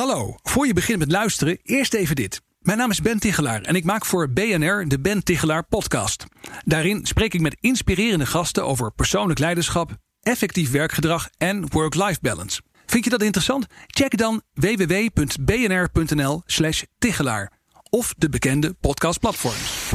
Hallo, voor je begint met luisteren, eerst even dit. Mijn naam is Ben Tichelaar en ik maak voor BNR de Ben Tichelaar podcast. Daarin spreek ik met inspirerende gasten over persoonlijk leiderschap, effectief werkgedrag en work-life balance. Vind je dat interessant? Check dan www.bnr.nl/slash Tichelaar of de bekende podcastplatforms.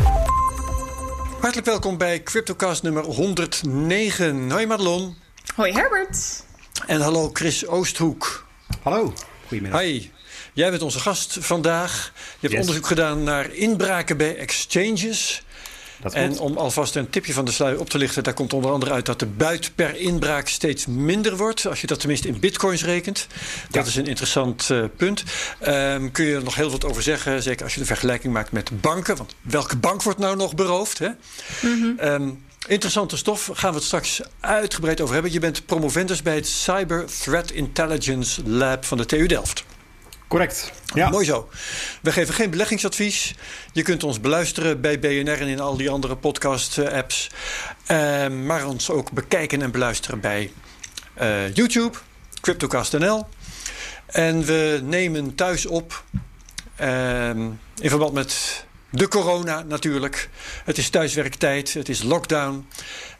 Hartelijk welkom bij CryptoCast nummer 109. Hoi Madelon. Hoi Herbert. En hallo Chris Oosthoek. Hallo. Goedemiddag. Hoi. Jij bent onze gast vandaag. Je hebt onderzoek gedaan naar inbraken bij exchanges. Dat en om alvast een tipje van de sluier op te lichten, daar komt onder andere uit dat de buit per inbraak steeds minder wordt. Als je dat tenminste in bitcoins rekent. Dat is een interessant uh, punt. Um, kun je er nog heel wat over zeggen, zeker als je de vergelijking maakt met banken. Want welke bank wordt nou nog beroofd? Hè? Mm -hmm. um, Interessante stof, gaan we het straks uitgebreid over hebben. Je bent promovendus bij het Cyber Threat Intelligence Lab van de TU Delft. Correct. Ja. Mooi zo. We geven geen beleggingsadvies. Je kunt ons beluisteren bij BNR en in al die andere podcast-apps. Uh, maar ons ook bekijken en beluisteren bij uh, YouTube, CryptoCast.nl. En we nemen thuis op uh, in verband met de corona natuurlijk. Het is thuiswerktijd, het is lockdown.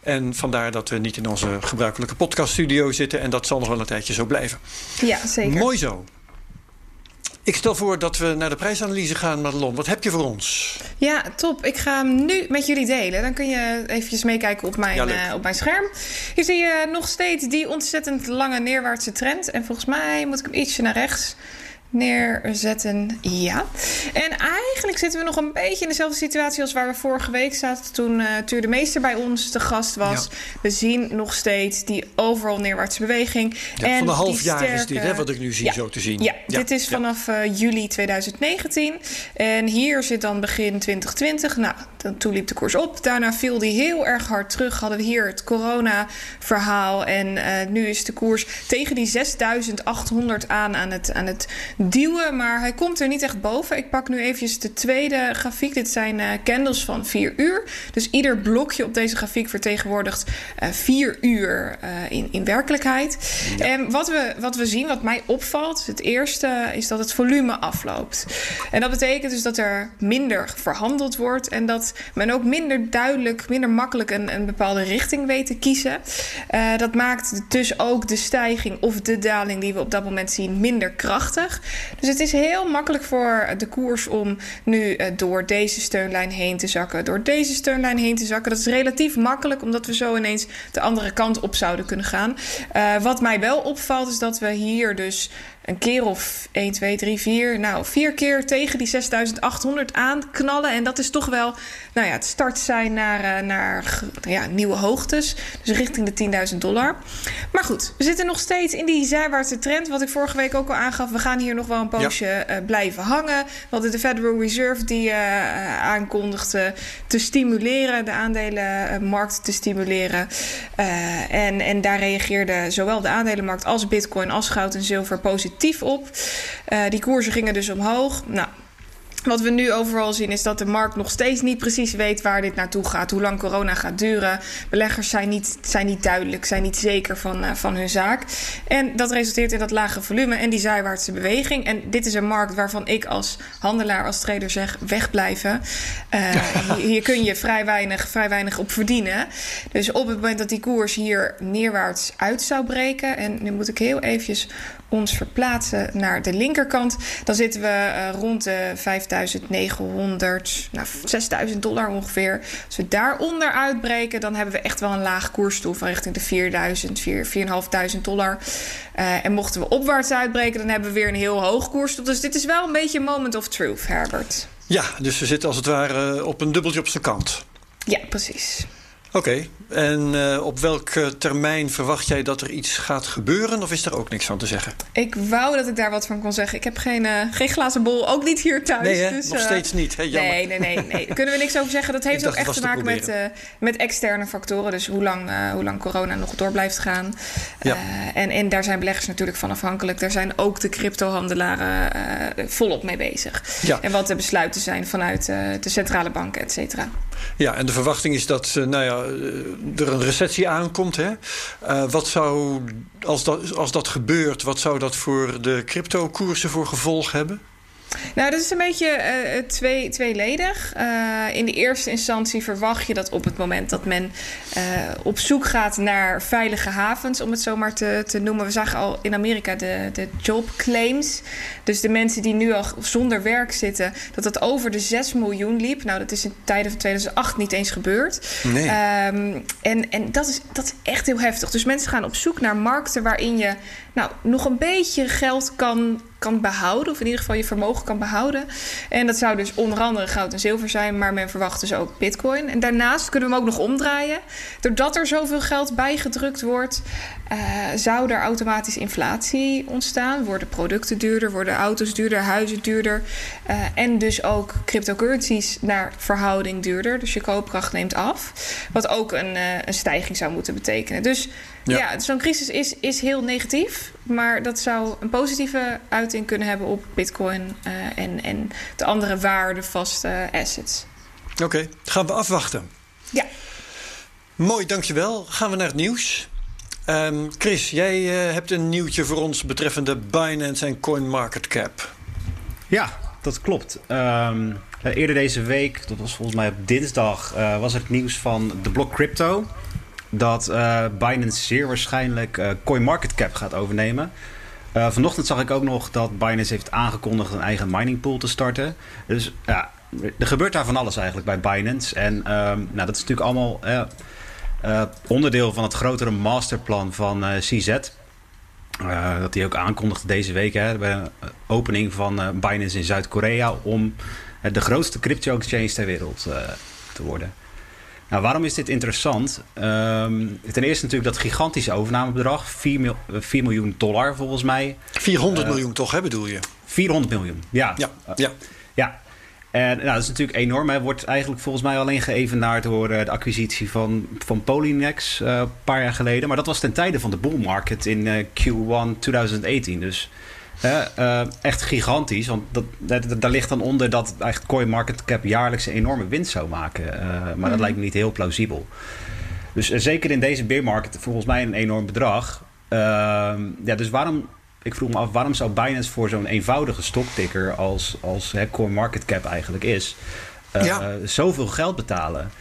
En vandaar dat we niet in onze gebruikelijke podcaststudio zitten. En dat zal nog wel een tijdje zo blijven. Ja, zeker. Mooi zo. Ik stel voor dat we naar de prijsanalyse gaan, Madelon. Wat heb je voor ons? Ja, top. Ik ga hem nu met jullie delen. Dan kun je eventjes meekijken op mijn, ja, uh, op mijn scherm. Hier zie je nog steeds die ontzettend lange neerwaartse trend. En volgens mij moet ik hem ietsje naar rechts neerzetten. Ja. En eigenlijk zitten we nog een beetje in dezelfde situatie als waar we vorige week zaten toen uh, Tuur de Meester bij ons te gast was. Ja. We zien nog steeds die overal neerwaartse beweging. Ja, en van een half jaar sterke... is dit, hè, wat ik nu zie, ja. zo te zien. Ja, dit is vanaf uh, juli 2019. En hier zit dan begin 2020. Nou, toen liep de koers op. Daarna viel die heel erg hard terug. Hadden we hier het corona-verhaal. En uh, nu is de koers tegen die 6800 aan aan het, aan het duwen, maar hij komt er niet echt boven. Ik pak nu eventjes de tweede grafiek. Dit zijn uh, candles van 4 uur. Dus ieder blokje op deze grafiek vertegenwoordigt 4 uh, uur uh, in, in werkelijkheid. Ja. En wat we, wat we zien, wat mij opvalt, het eerste is dat het volume afloopt. En dat betekent dus dat er minder verhandeld wordt en dat men ook minder duidelijk, minder makkelijk een, een bepaalde richting weet te kiezen. dat maakt dus ook de stijging of de daling die we op dat moment zien minder krachtig. Dus het is heel makkelijk voor de koers om nu door deze steunlijn heen te zakken, door deze steunlijn heen te zakken. Dat is relatief makkelijk, omdat we zo ineens de andere kant op zouden kunnen gaan. Uh, wat mij wel opvalt, is dat we hier dus een keer of 1, 2, 3, 4, nou vier keer tegen die 6800 aanknallen. En dat is toch wel nou ja, het start zijn naar, uh, naar ja, nieuwe hoogtes. Dus richting de 10.000 dollar. Maar goed, we zitten nog steeds in die zijwaartse trend. Wat ik vorige week ook al aangaf. We gaan hier nog wel een poosje ja. uh, blijven hangen. We hadden de Federal Reserve die uh, aankondigde te stimuleren. De aandelenmarkt te stimuleren. en, en daar reageerde zowel de aandelenmarkt als bitcoin als goud en zilver positief op. die koersen gingen dus omhoog. Nou, wat we nu overal zien is dat de markt nog steeds niet precies weet waar dit naartoe gaat, hoe lang corona gaat duren. Beleggers zijn niet, zijn niet duidelijk, zijn niet zeker van, uh, van hun zaak. En dat resulteert in dat lage volume en die zijwaartse beweging. En dit is een markt waarvan ik als handelaar, als trader zeg: wegblijven. Uh, hier, hier, kun je vrij weinig, vrij weinig op verdienen. Dus op het moment dat die koers hier neerwaarts uit zou breken, en nu moet ik heel eventjes ons verplaatsen naar de linkerkant, dan zitten we uh, rond de 5900, nou 6000 dollar ongeveer. Als we daaronder uitbreken, dan hebben we echt wel een laag koersdoel van richting de 4000, 4500 dollar. Uh, en mochten we opwaarts uitbreken, dan hebben we weer een heel hoog koersdoel. Dus dit is wel een beetje een moment of truth, Herbert. Ja, dus we zitten als het ware op een dubbeltje op zijn kant. Ja, precies. Oké, okay. en uh, op welke termijn verwacht jij dat er iets gaat gebeuren? Of is er ook niks van te zeggen? Ik wou dat ik daar wat van kon zeggen. Ik heb geen, uh, geen glazen bol, ook niet hier thuis. Nee, hè? dus, nog uh, steeds niet. Hè? Jammer. Nee, nee, nee, nee. Kunnen we niks over zeggen. Dat heeft ook echt te maken met, met externe factoren. Dus hoe lang, hoe lang corona nog door blijft gaan. Ja. en, en daar zijn beleggers natuurlijk van afhankelijk. Daar zijn ook de cryptohandelaren volop mee bezig. Ja. En wat de besluiten zijn vanuit de centrale banken, et cetera. Ja, en de verwachting is dat nou ja, er een recessie aankomt. Hè? wat zou, als dat, als dat gebeurt, wat zou dat voor de cryptokoersen voor gevolg hebben? Nou, dat is een beetje uh, twee, tweeledig. Uh, in de eerste instantie verwacht je dat op het moment dat men uh, op zoek gaat naar veilige havens, om het zo maar te, te noemen. We zagen al in Amerika de, de job claims. Dus de mensen die nu al zonder werk zitten, dat dat over de 6 miljoen liep. Nou, dat is in tijden van 2008 niet eens gebeurd. Nee. Um, en en dat, is, dat is echt heel heftig. Dus mensen gaan op zoek naar markten waarin je nou, nog een beetje geld kan kan behouden, of in ieder geval je vermogen kan behouden. En dat zou dus onder andere goud en zilver zijn, maar men verwacht dus ook bitcoin. En daarnaast kunnen we hem ook nog omdraaien. Doordat er zoveel geld bijgedrukt wordt, uh, zou er automatisch inflatie ontstaan. Worden producten duurder, worden auto's duurder, huizen duurder. Uh, en dus ook cryptocurrencies naar verhouding duurder. Dus je koopkracht neemt af. Wat ook een, uh, een stijging zou moeten betekenen. Dus ja, ja zo'n crisis is, is heel negatief. Maar dat zou een positieve uiting kunnen hebben op bitcoin en, en de andere waardevaste assets. Oké, gaan we afwachten. Ja. Mooi, dankjewel. Gaan we naar het nieuws. Um, Chris, jij uh, hebt een nieuwtje voor ons betreffende Binance en CoinMarketCap. Ja, dat klopt. Um, eerder deze week, dat was volgens mij op dinsdag, uh, was het nieuws van de blok crypto. Dat uh, Binance zeer waarschijnlijk CoinMarketCap gaat overnemen. vanochtend zag ik ook nog dat Binance heeft aangekondigd een eigen miningpool te starten. Dus ja, er gebeurt daar van alles eigenlijk bij Binance. En um, nou, dat is natuurlijk allemaal onderdeel van het grotere masterplan van uh, CZ. Uh, dat hij ook aankondigde deze week hè, bij een opening van Binance in Zuid-Korea om de grootste crypto-exchange ter wereld te worden. Nou, waarom is dit interessant? Um, ten eerste natuurlijk dat gigantische overnamebedrag, 4, mil 4 miljoen dollar volgens mij. 400 miljoen toch, hè, bedoel je? 400 miljoen, ja. Ja, ja. En nou, dat is natuurlijk enorm. Hij wordt eigenlijk volgens mij alleen geëvenaard door uh, de acquisitie van, van Polynex uh, een paar jaar geleden. Maar dat was ten tijde van de bull market in uh, Q1 2018. Dus echt gigantisch. Want dat, dat, daar ligt dan onder dat eigenlijk CoinMarketCap jaarlijks een enorme winst zou maken. maar dat mhm. lijkt me niet heel plausibel. Dus zeker in deze beermarkt volgens mij een enorm bedrag. Ehm, ja, dus waarom ik vroeg me af, waarom zou Binance voor zo'n eenvoudige stokticker als, als hè, CoinMarketCap eigenlijk is, uh, zoveel geld betalen?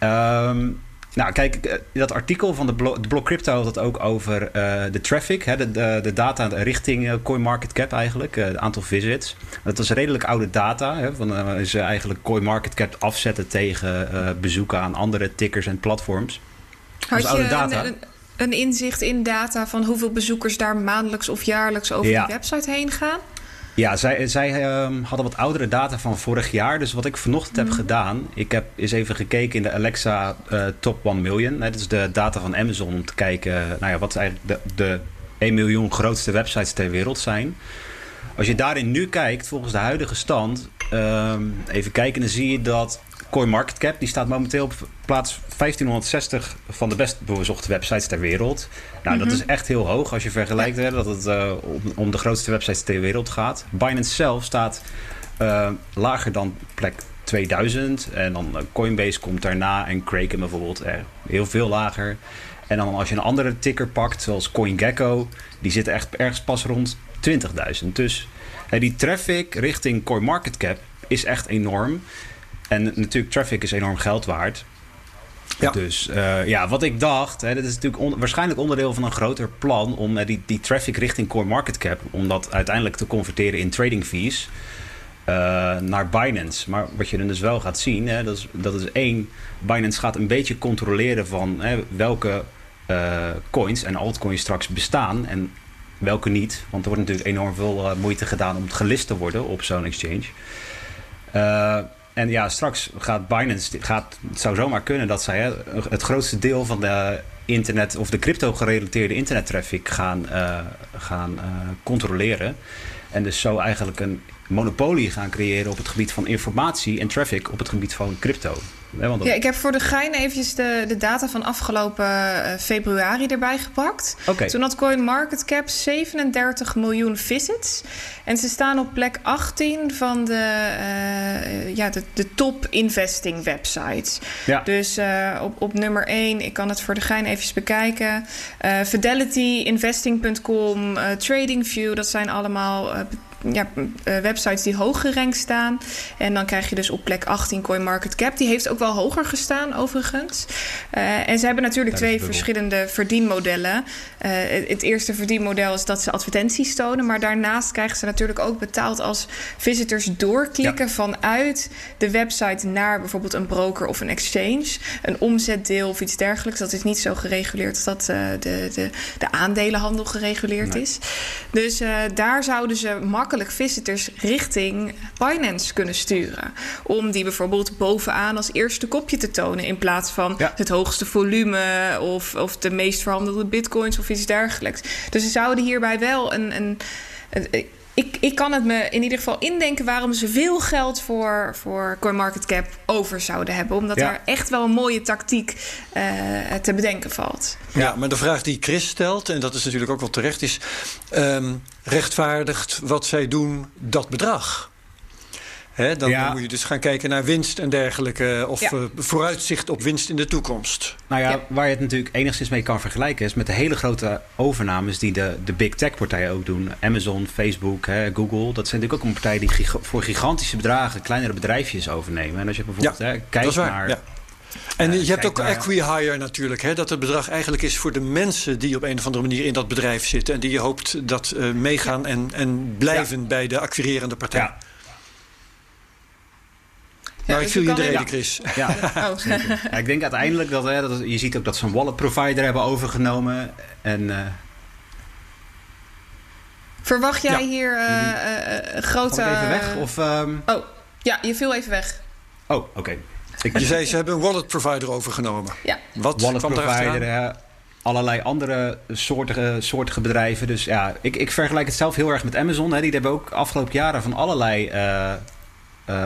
Um, nou, kijk, eh, dat artikel van de, blog, de blog Crypto had het ook over uh, de traffic, hè, de, de, de, data richting uh, CoinMarketCap eigenlijk, het aantal visits. Dat was redelijk oude data, hè, van, is eigenlijk CoinMarketCap afzetten tegen bezoeken aan andere tickers en platforms. Had oude data. Een, een inzicht in data van hoeveel bezoekers daar maandelijks of jaarlijks over ja. de website heen gaan? Ja, zij, zij um, hadden wat oudere data van vorig jaar. Dus wat ik vanochtend heb mhm. gedaan, ik heb eens even gekeken in de Alexa uh, Top 1 Million. Dat is de data van Amazon om te kijken, nou ja, wat eigenlijk de, de 1 miljoen grootste websites ter wereld zijn. Als je daarin nu kijkt, volgens de huidige stand, um, even kijken, dan zie je dat CoinMarketCap die staat momenteel op plaats 1560 van de best bezochte websites ter wereld. Nou, dat mhm. is echt heel hoog als je vergelijkt hè, dat het uh, om, om, de grootste websites ter wereld gaat. Binance zelf staat uh, lager dan plek 2000. En dan uh, Coinbase komt daarna en Kraken bijvoorbeeld heel veel lager. En dan als je een andere ticker pakt, zoals CoinGecko, die zit echt ergens pas rond 20.000. Dus die traffic richting CoinMarketCap is echt enorm. En natuurlijk, traffic is enorm geld waard. Ja. Dus uh, ja, wat ik dacht, hè, dat is natuurlijk on waarschijnlijk onderdeel van een groter plan om uh, die, die traffic richting core market cap, om dat uiteindelijk te converteren in trading fees uh, naar Binance. Maar wat je dan dus wel gaat zien, hè, dat, is, dat is één, Binance gaat een beetje controleren van hè, welke coins en altcoins straks bestaan en welke niet. Want er wordt natuurlijk enorm veel moeite gedaan om gelist te worden op zo'n exchange. En ja, straks gaat Binance, gaat, het zou zomaar kunnen dat zij hè, het grootste deel van de internet of de crypto gerelateerde internettraffic gaan, uh, gaan uh, controleren. En dus zo eigenlijk een monopolie gaan creëren op het gebied van informatie en traffic op het gebied van crypto. Ja, ik heb voor de gein eventjes de, de data van afgelopen uh, februari erbij gepakt. Okay. Toen had CoinMarketCap 37 miljoen visits. En ze staan op plek 18 van de, uh, ja, de, de top investing websites. Ja. Dus uh, op, op nummer 1, ik kan het voor de gein eventjes bekijken. Fidelity, investing.com, TradingView, dat zijn allemaal ja, uh, websites die hoog gerankt staan. En dan krijg je dus op plek 18 CoinMarketCap. Die heeft ook wel hoger gestaan, overigens. Uh, en ze hebben natuurlijk twee verschillende verdienmodellen. Uh, het eerste verdienmodel is dat ze advertenties tonen. Maar daarnaast krijgen ze natuurlijk ook betaald als visitors doorklikken vanuit de website naar bijvoorbeeld een broker of een exchange. Een omzetdeel of iets dergelijks. Dat is niet zo gereguleerd als dat de, de, de aandelenhandel gereguleerd is. Dus daar zouden ze makkelijk makkelijk visitors richting Binance kunnen sturen. Om die bijvoorbeeld bovenaan als eerste kopje te tonen. In plaats van het hoogste volume of, of de meest verhandelde bitcoins of iets dergelijks. Dus ze zouden hierbij wel een, een, een ik, ik kan het me in ieder geval indenken waarom ze veel geld voor, voor CoinMarketCap over zouden hebben. Omdat daar echt wel een mooie tactiek uh, te bedenken valt. Ja, maar de vraag die Chris stelt, en dat is natuurlijk ook wel terecht, is: um, rechtvaardigt wat zij doen dat bedrag? Dan moet je dus gaan kijken naar winst en dergelijke. Of eh, vooruitzicht op winst in de toekomst. Nou ja, waar je het natuurlijk enigszins mee kan vergelijken... is met de hele grote overnames die de, de big tech partijen ook doen. Amazon, Facebook, Google. Dat zijn natuurlijk ook een partij die voor gigantische bedragen... kleinere bedrijfjes overnemen. En als je bijvoorbeeld kijkt naar... En uh, je hebt ook acquihire natuurlijk. Hè, dat het bedrag eigenlijk is voor de mensen die op een of andere manier in dat bedrijf zitten. En die je hoopt dat uh, meegaan en, en blijven bij de acquirerende partij. Ja. Nou, ik viel je de reden, Chris. Ja. Oh. ja. ik denk uiteindelijk dat, hè, dat, je ziet ook dat ze een wallet provider hebben overgenomen. En, uh... Verwacht jij hier uh, uh, grote... even weg? Of, um... Oh, ja, je viel even weg. Oh, oké. Okay. Je zei, ze hebben een wallet provider overgenomen. Ja. Wat wallet provider, allerlei andere soortige, soortige bedrijven. Dus ja, ik, ik vergelijk het zelf heel erg met Amazon. Hè. Die hebben ook afgelopen jaren van allerlei uh,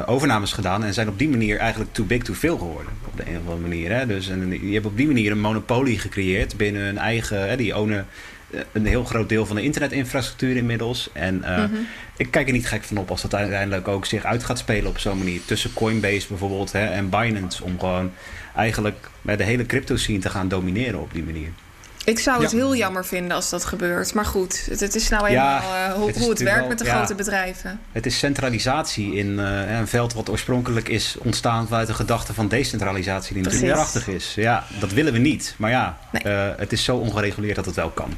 overnames gedaan en zijn op die manier eigenlijk too big to veel geworden. Op de een of andere manier. Hè? Dus en die hebben op die manier een monopolie gecreëerd binnen hun eigen. Hè, die ownen eh, een heel groot deel van de internetinfrastructuur inmiddels. En uh, ik kijk er niet gek van op als dat uiteindelijk ook zich uit gaat spelen op zo'n manier. Tussen Coinbase bijvoorbeeld hè, en Binance. Om gewoon eigenlijk bij de hele crypto scene te gaan domineren op die manier. Ik zou het heel jammer vinden als dat gebeurt. Maar goed, het, het is nou eenmaal uh, hoe het, hoe het werkt met de grote bedrijven. Het is centralisatie in uh, een veld wat oorspronkelijk is ontstaan vanuit de gedachte van decentralisatie, die natuurlijk prachtig is. Ja, dat willen we niet. Maar ja, nee. uh, het is zo ongereguleerd dat het wel kan.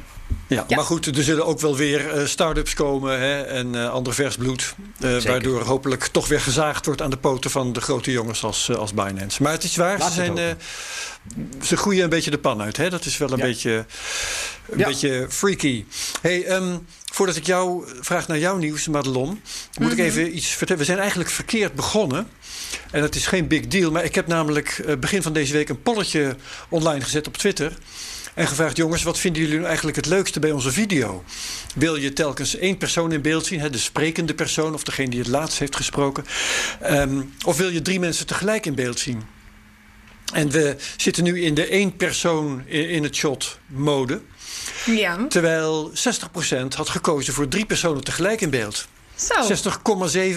Ja, maar goed, er zullen ook wel weer uh, start-ups komen hè, en uh, ander vers bloed. Uh, waardoor hopelijk toch weer gezaagd wordt aan de poten van de grote jongens als, als Binance. Maar het is waar, ze, zijn, ze groeien een beetje de pan uit. Hè? Dat is wel een, beetje, een ja. beetje freaky. Hey, um, voordat ik jou vraag naar jouw nieuws, Madelon, moet mm -hmm. ik mhm. even iets vertellen. We zijn eigenlijk verkeerd begonnen. En dat is geen big deal, maar ik heb namelijk begin van deze week een polletje online gezet op Twitter. En gevraagd: jongens, wat vinden jullie nu eigenlijk het leukste bij onze video? Wil je telkens één persoon in beeld zien, hè, de sprekende persoon of degene die het laatst heeft gesproken? Um, of wil je drie mensen tegelijk in beeld zien? En we zitten nu in de één persoon in het shot mode. Ja. Terwijl 60% had gekozen voor drie personen tegelijk in beeld.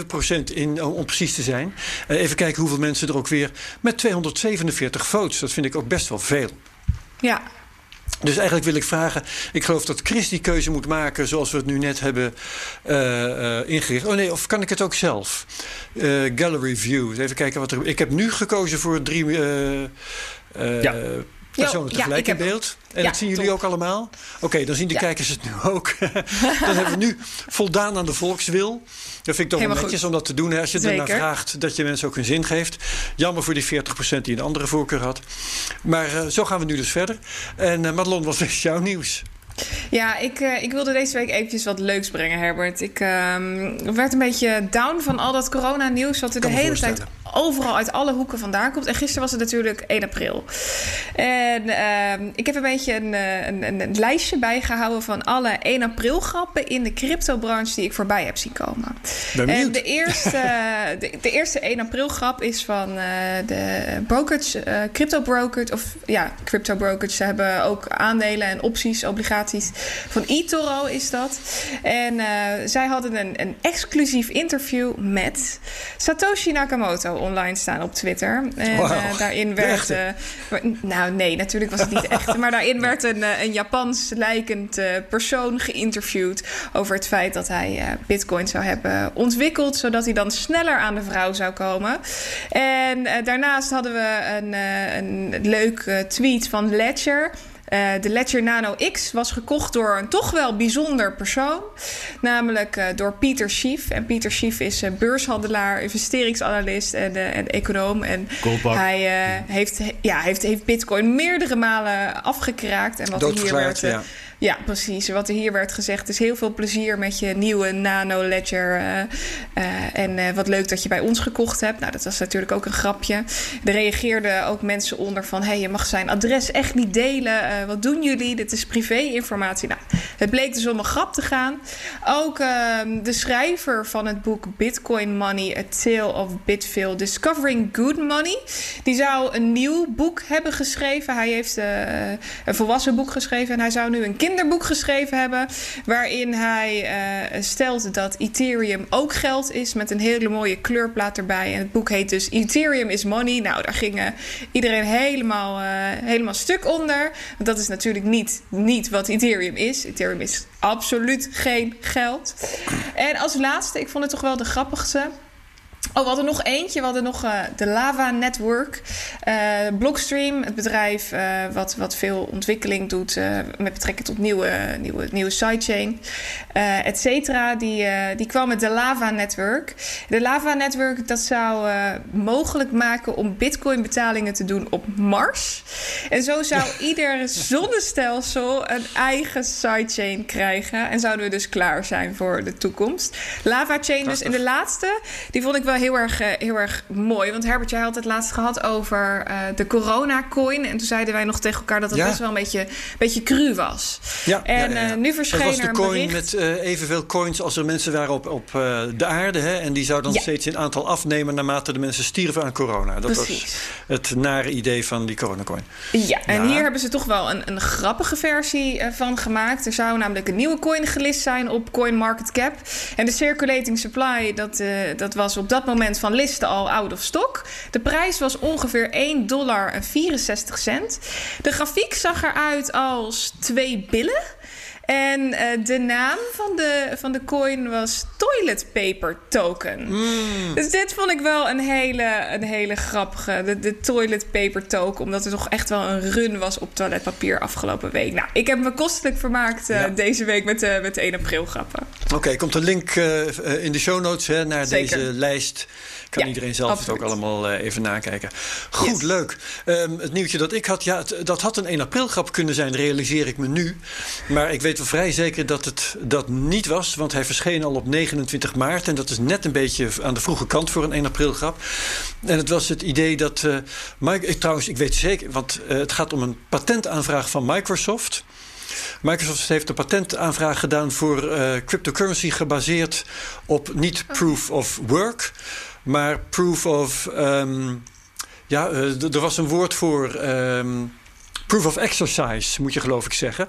60,7 procent om precies te zijn. Uh, even kijken hoeveel mensen er ook weer. Met 247 votes. Dat vind ik ook best wel veel. Ja, dus eigenlijk wil ik vragen, ik geloof dat Chris die keuze moet maken zoals we het nu net hebben uh, uh, ingericht. Oh nee, of kan ik het ook zelf? Uh, gallery view, even kijken wat er... Ik heb nu gekozen voor drie ja. Personen tegelijk ja, in beeld. En dat zien jullie ook allemaal? Oké, okay, dan zien de kijkers het nu ook. dan hebben we nu voldaan aan de volkswil. Dat vind ik toch wel netjes om dat te doen. Hè, als je ernaar vraagt dat je mensen ook een zin geeft. Jammer voor die 40% die een andere voorkeur had. Maar uh, zo gaan we nu dus verder. En uh, Madelon, wat is jouw nieuws? Ja, ik, uh, ik wilde deze week eventjes wat leuks brengen, Herbert. Ik uh, werd een beetje down van al dat coronanieuws... wat er de hele tijd overal uit alle hoeken vandaan komt. En gisteren was het natuurlijk 1 april. En ehm, ik heb een beetje een, een, een, een, lijstje bijgehouden van alle 1 april grappen in de cryptobranche die ik voorbij heb zien komen. En de eerste, de, de, eerste 1 april grap is van uh, de brokerage, crypto brokerage, of ja, crypto brokerage. Ze hebben ook aandelen en opties, obligaties van eToro is dat. En uh, zij hadden een, een exclusief interview met Satoshi Nakamoto online staan op Twitter. En wow, daarin werd. nou, nee, natuurlijk was het niet echt. maar daarin werd een, een Japans lijkend persoon geïnterviewd over het feit dat hij Bitcoin zou hebben ontwikkeld, zodat hij dan sneller aan de vrouw zou komen. En daarnaast hadden we een, een leuk tweet van Ledger. Uh, de Ledger Nano X was gekocht door een toch wel bijzonder persoon. Namelijk uh, door Pieter Schief. En Pieter Schief is uh, beurshandelaar, investeringsanalist en, en econoom. En hij heeft, ja, heeft, heeft Bitcoin meerdere malen afgekraakt. En wat hier werd. Ja ja, precies. Wat er hier werd gezegd is heel veel plezier met je nieuwe Nano Ledger. Uh, uh, en uh, wat leuk dat je bij ons gekocht hebt. Nou, dat was natuurlijk ook een grapje. Er reageerden ook mensen onder van... hé, hey, je mag zijn adres echt niet delen. wat doen jullie? Dit is privé-informatie. Nou, het bleek dus om een grap te gaan. Ook ehm, de schrijver van het boek Bitcoin Money... A Tale of Bitville, Discovering Good Money... die zou een nieuw boek hebben geschreven. Hij heeft een volwassen boek geschreven... en hij zou nu een kinderboek geschreven hebben. Waarin hij uh, stelt dat Ethereum ook geld is. Met een hele mooie kleurplaat erbij. En het boek heet dus Ethereum is Money. Nou, daar ging uh, iedereen helemaal, uh, helemaal stuk onder. Dat is natuurlijk niet, niet wat Ethereum is. Ethereum is absoluut geen geld. En als laatste, ik vond het toch wel de grappigste. Oh, we hadden nog eentje. We hadden nog uh, de Lava Network. Uh, Blockstream, het bedrijf uh, wat, wat veel ontwikkeling doet met betrekking tot nieuwe, nieuwe, nieuwe sidechain, et cetera. Die, die kwam met de Lava Network. De Lava Network dat zou mogelijk maken om bitcoin betalingen te doen op Mars. En zo zou ieder zonnestelsel een eigen sidechain krijgen. En zouden we dus klaar zijn voor de toekomst. Lava Chain dus in de laatste, die vond ik wel heel erg, eh, heel erg mooi. Want Herbert, jij had het laatst gehad over uh, de corona-coin. En toen zeiden wij nog tegen elkaar dat het best wel een beetje, beetje cru was. Ja, en ja, ja, uh, nu verscheen was de coin met uh, evenveel coins als er mensen waren op, op de aarde. Hè? En die zou dan steeds in aantal afnemen naarmate de mensen stierven aan corona. Dat Precies. was het nare idee van die corona-coin. Ja, en hier hebben ze toch wel een, een grappige versie van gemaakt. Er zou namelijk een nieuwe coin gelist zijn op CoinMarketCap. En de circulating supply, dat, dat was op dat moment van listen al out of stock. De prijs was ongeveer 1 dollar en 64 cent. De grafiek zag eruit als twee billen. En uh, de naam van de, van de coin was Toilet Paper Token. Mm. Dus dit vond ik wel een hele, een hele grappige. De, de Toilet Paper Token. Omdat er toch echt wel een run was op toiletpapier afgelopen week. Nou, ik heb me kostelijk vermaakt uh, ja. deze week met, met de 1 april grappen. Oké, okay, komt een link in de show notes hè, naar Zeker. deze lijst. Kan ja, iedereen zelf absoluut. het ook allemaal uh, even nakijken. Goed, yes. leuk. Um, het nieuwtje dat ik had, ja, het, dat had een 1 april grap kunnen zijn, realiseer ik me nu. Maar ik weet wel vrij zeker dat het dat niet was, want hij verscheen al op 29 maart. En dat is net een beetje aan de vroege kant voor een 1 april grap. En het was het idee dat. Uh, Mike, ik, trouwens, ik weet zeker, want uh, het gaat om een patentaanvraag van Microsoft. Microsoft heeft een patentaanvraag gedaan voor uh, cryptocurrency gebaseerd op niet proof of work, maar proof of. Um, ja, uh, er was een woord voor. Um, proof of exercise, moet je geloof ik zeggen.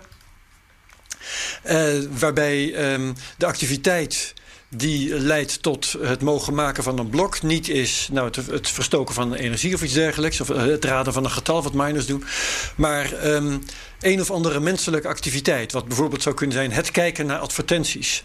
Uh, waarbij um, de activiteit die leidt tot het mogen maken van een blok niet is nou, het, het verstoken van energie of iets dergelijks, of het raden van een getal wat miners doen, maar um, een of andere menselijke activiteit. Wat bijvoorbeeld zou kunnen zijn het kijken naar advertenties.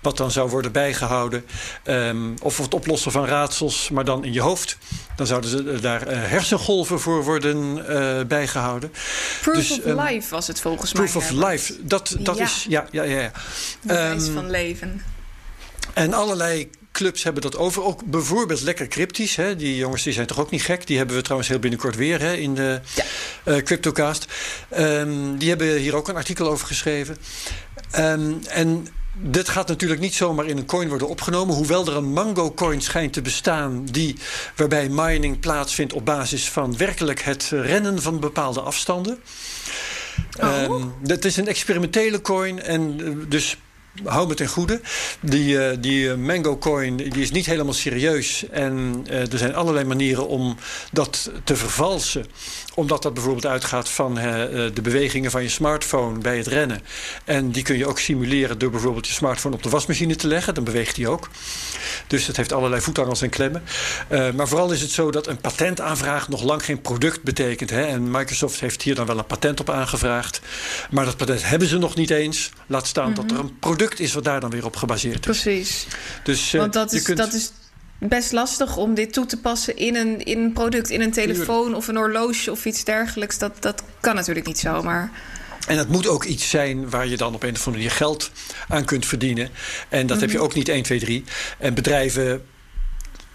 Wat dan zou worden bijgehouden. Um, of het oplossen van raadsels, maar dan in je hoofd. Dan zouden ze daar uh, hersengolven voor worden uh, bijgehouden. Proof dus, of um, life was het volgens proof mij. Proof of life, dat, dat ja. is. Ja, ja, ja. ja. Bewijs van leven. En allerlei clubs hebben dat over. Ook bijvoorbeeld lekker cryptisch. Hè? Die jongens die zijn toch ook niet gek. Die hebben we trouwens heel binnenkort weer hè, in de ja. uh, Cryptocast. Um, die hebben hier ook een artikel over geschreven. Um, en dit gaat natuurlijk niet zomaar in een coin worden opgenomen. Hoewel er een Mango coin schijnt te bestaan. Die, waarbij mining plaatsvindt op basis van werkelijk het rennen van bepaalde afstanden. Oh. Um, het is een experimentele coin. En eh, dus hou me ten goede. Die, uh, die uh, Mango Coin die is niet helemaal serieus. En uh, er zijn allerlei manieren om dat te vervalsen omdat dat bijvoorbeeld uitgaat van uh, de bewegingen van je smartphone bij het rennen. En die kun je ook simuleren door bijvoorbeeld je smartphone op de wasmachine te leggen. Dan beweegt die ook. Dus dat heeft allerlei voetangels en klemmen. Uh, maar vooral is het zo dat een patentaanvraag nog lang geen product betekent. Hè? En Microsoft heeft hier dan wel een patent op aangevraagd. Maar dat patent hebben ze nog niet eens. Laat staan mm -hmm. dat er een product is wat daar dan weer op gebaseerd is. Precies. Dus, uh, Want dat is, kunt... dat is best lastig om dit toe te passen in een, in een product, in een telefoon of een horloge of iets dergelijks. Dat, dat kan natuurlijk niet zomaar. En het moet ook iets zijn waar je dan op een of andere manier geld aan kunt verdienen. En dat heb je mhm. ook niet 1, 2, 3. En bedrijven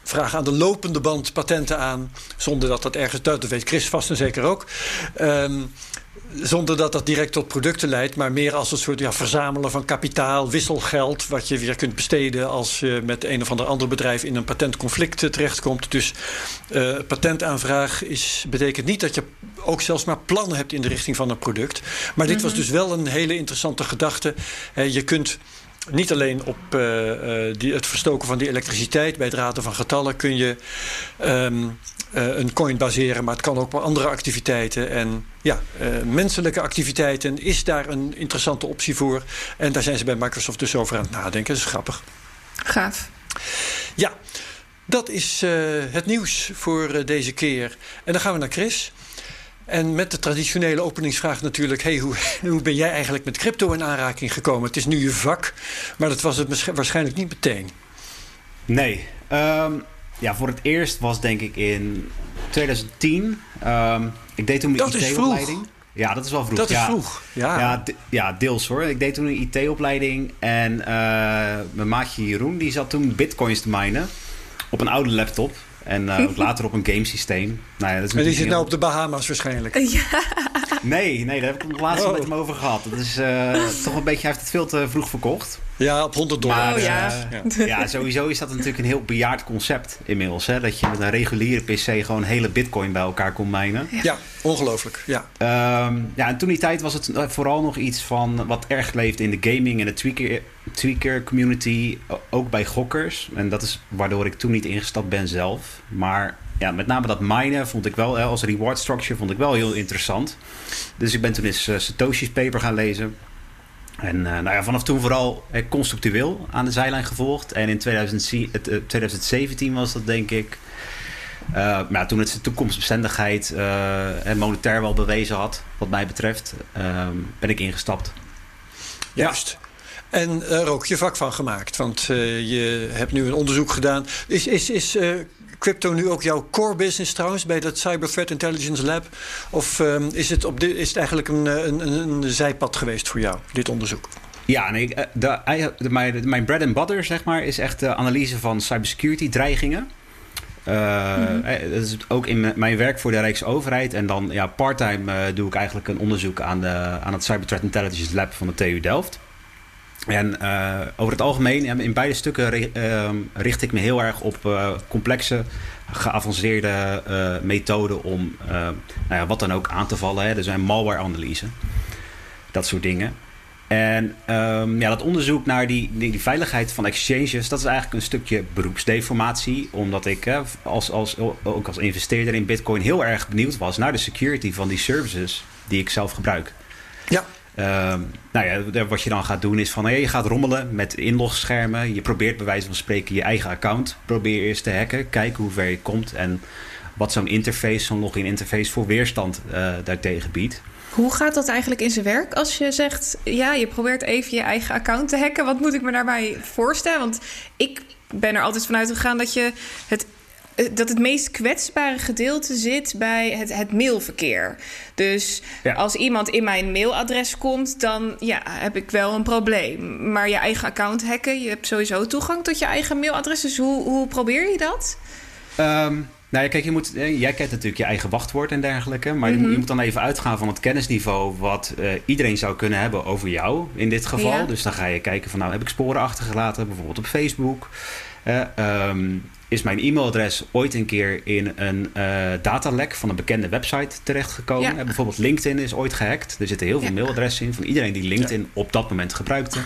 vragen aan de lopende band patenten aan. Zonder dat dat ergens. Dat weet Chris vast en zeker ook. Um, zonder dat dat direct tot producten leidt, maar meer als een soort ja, verzamelen van kapitaal, wisselgeld, wat je weer kunt besteden als je met een of ander ander bedrijf in een patentconflict eh, terechtkomt. Dus uh, patentaanvraag is, betekent niet dat je ook zelfs maar plannen hebt in de richting van een product. Maar dit was mhm. dus wel een hele interessante gedachte. je kunt niet alleen op uh, die, het verstoken van die elektriciteit, bij het raden van getallen kun je um, uh, een coin baseren, maar het kan ook op andere activiteiten. En ja, uh, menselijke activiteiten is daar een interessante optie voor. En daar zijn ze bij Microsoft dus over aan het nadenken. Dat is grappig. Gaaf. Ja, dat is het nieuws voor deze keer. En dan gaan we naar Chris. En met de traditionele openingsvraag natuurlijk: hey, hoe, hoe ben jij eigenlijk met crypto in aanraking gekomen? Het is nu je vak, maar dat was het waarschijnlijk niet meteen. Nee. Um, ja, voor het eerst was denk ik in 2010. Um, ehm, ik deed toen mijn IT-opleiding. Ja, dat is wel vroeg. Dat ja. is vroeg. Ja. Ja, ja, deels hoor. Ik deed toen een IT-opleiding. En uh, mijn maatje Jeroen die zat toen bitcoins te minen. Op een oude laptop. En uh, ook later op een gamesysteem. Nou ja, dat is en die zit nou op de Bahamas waarschijnlijk. Ja. Nee, nee, daar heb ik het laatst oh. met hem over gehad. Dat is uh, toch een beetje, hij heeft het veel te vroeg verkocht. Ja, op 100 dollar. Maar, oh, ja. Uh, ja, sowieso is dat natuurlijk een heel bejaard concept inmiddels. Hè? Dat je met een reguliere PC gewoon hele bitcoin bij elkaar kon mijnen. Ja, ja ongelooflijk. Ja. Um, ja, en toen die tijd was het vooral nog iets van wat erg leeft in de gaming en de tweaker, tweaker community. Ook bij gokkers. En dat is waardoor ik toen niet ingestapt ben zelf. Maar ja, met name dat minen vond ik wel, als reward structure, vond ik wel heel interessant. Dus ik ben toen eens uh, Satoshi's paper gaan lezen. En uh, nou ja, vanaf toen vooral uh, aan de zijlijn gevolgd. En in 2017 was dat denk ik. maar toen het zijn toekomstbestendigheid en monetair wel bewezen had, wat mij betreft, ehm, ben ik ingestapt. Juist. En er ook je vak van gemaakt. Want je hebt nu een onderzoek gedaan. Is, is, is crypto nu ook jouw core business trouwens bij dat Cyber Threat Intelligence Lab? Of um, is, het op is het eigenlijk een, een, een, zijpad geweest voor jou, dit onderzoek? Ja, nee, eh, de, de, mijn, mijn bread and butter zeg maar, is echt de analyse van cybersecurity dreigingen. Uh, mm -hmm. Dat is ook in mijn werk voor de Rijksoverheid. En dan ja, part-time uh, doe ik eigenlijk een onderzoek aan, de, aan het Cyber Threat Intelligence Lab van de TU Delft. En uh, over het algemeen, in beide stukken uh, richt ik me heel erg op uh, complexe, geavanceerde methoden om nou ja, wat dan ook aan te vallen. Hè. Er zijn malware-analyse, dat soort dingen. En um, ja, dat onderzoek naar die, die, die, veiligheid van exchanges, dat is eigenlijk een stukje beroepsdeformatie. Omdat ik als, als, ook als investeerder in Bitcoin heel erg benieuwd was naar de security van die services die ik zelf gebruik. Ja. Uh, nou ja, wat je dan gaat doen is van je gaat rommelen met inlogschermen. Je probeert bij wijze van spreken je eigen account. Probeer eerst te hacken, kijken hoe ver je komt en wat zo'n interface, zo'n login interface voor weerstand uh, daartegen biedt. Hoe gaat dat eigenlijk in zijn werk als je zegt, ja, je probeert even je eigen account te hacken? Wat moet ik me daarbij voorstellen? Want ik ben er altijd vanuit gegaan dat je het dat het meest kwetsbare gedeelte zit bij het, het mailverkeer. Dus als iemand in mijn mailadres komt, dan ja, heb ik wel een probleem. Maar je eigen account hacken, je hebt sowieso toegang tot je eigen mailadres. Dus hoe, hoe probeer je dat? Um, Nou kijk, je moet, eh, jij kent natuurlijk je eigen wachtwoord en dergelijke. Maar je, mhm. moet dan even uitgaan van het kennisniveau wat uh, iedereen zou kunnen hebben over jou in dit geval. Dus dan ga je kijken van nou heb ik sporen achtergelaten, bijvoorbeeld op Facebook. Uh, is mijn e-mailadres ooit een keer in een uh, datalek van een bekende website terechtgekomen. Ja. bijvoorbeeld LinkedIn is ooit gehackt. Er zitten heel veel mailadressen in van iedereen die LinkedIn op dat moment gebruikte. Uh,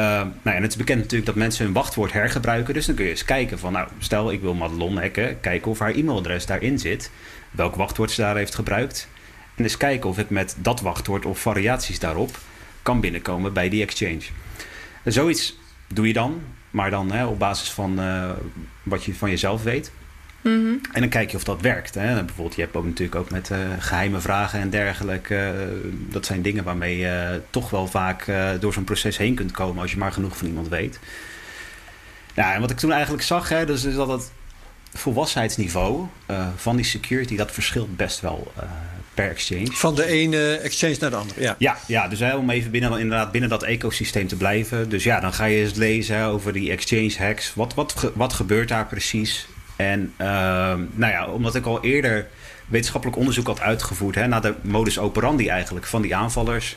nou ja, en het is bekend natuurlijk dat mensen hun wachtwoord hergebruiken. Dus dan kun je eens kijken van, nou, stel ik wil Madelon hacken. Kijken of haar e-mailadres daarin zit. Welk wachtwoord ze daar heeft gebruikt. En eens kijken of ik met dat wachtwoord of variaties daarop kan binnenkomen bij die exchange. En zoiets doe je dan. Maar dan hè, op basis van uh, wat je van jezelf weet. Mhm. En dan kijk je of dat werkt. Hè. Bijvoorbeeld, je hebt ook natuurlijk ook met uh, geheime vragen en dergelijke. Uh, dat zijn dingen waarmee je toch wel vaak door zo'n proces heen kunt komen als je maar genoeg van iemand weet. Ja, en wat ik toen eigenlijk zag, hè, dus is dat het volwassenheidsniveau van die security, dat verschilt best wel per exchange. Van de ene exchange naar de andere, ja. Ja, ja dus hè, om even binnen, inderdaad binnen dat ecosysteem te blijven. Dus ja, dan ga je eens lezen over die exchange hacks. Wat, wat, wat gebeurt daar precies? En uh, nou ja, omdat ik al eerder wetenschappelijk onderzoek had uitgevoerd... Hè, naar de modus operandi eigenlijk van die aanvallers...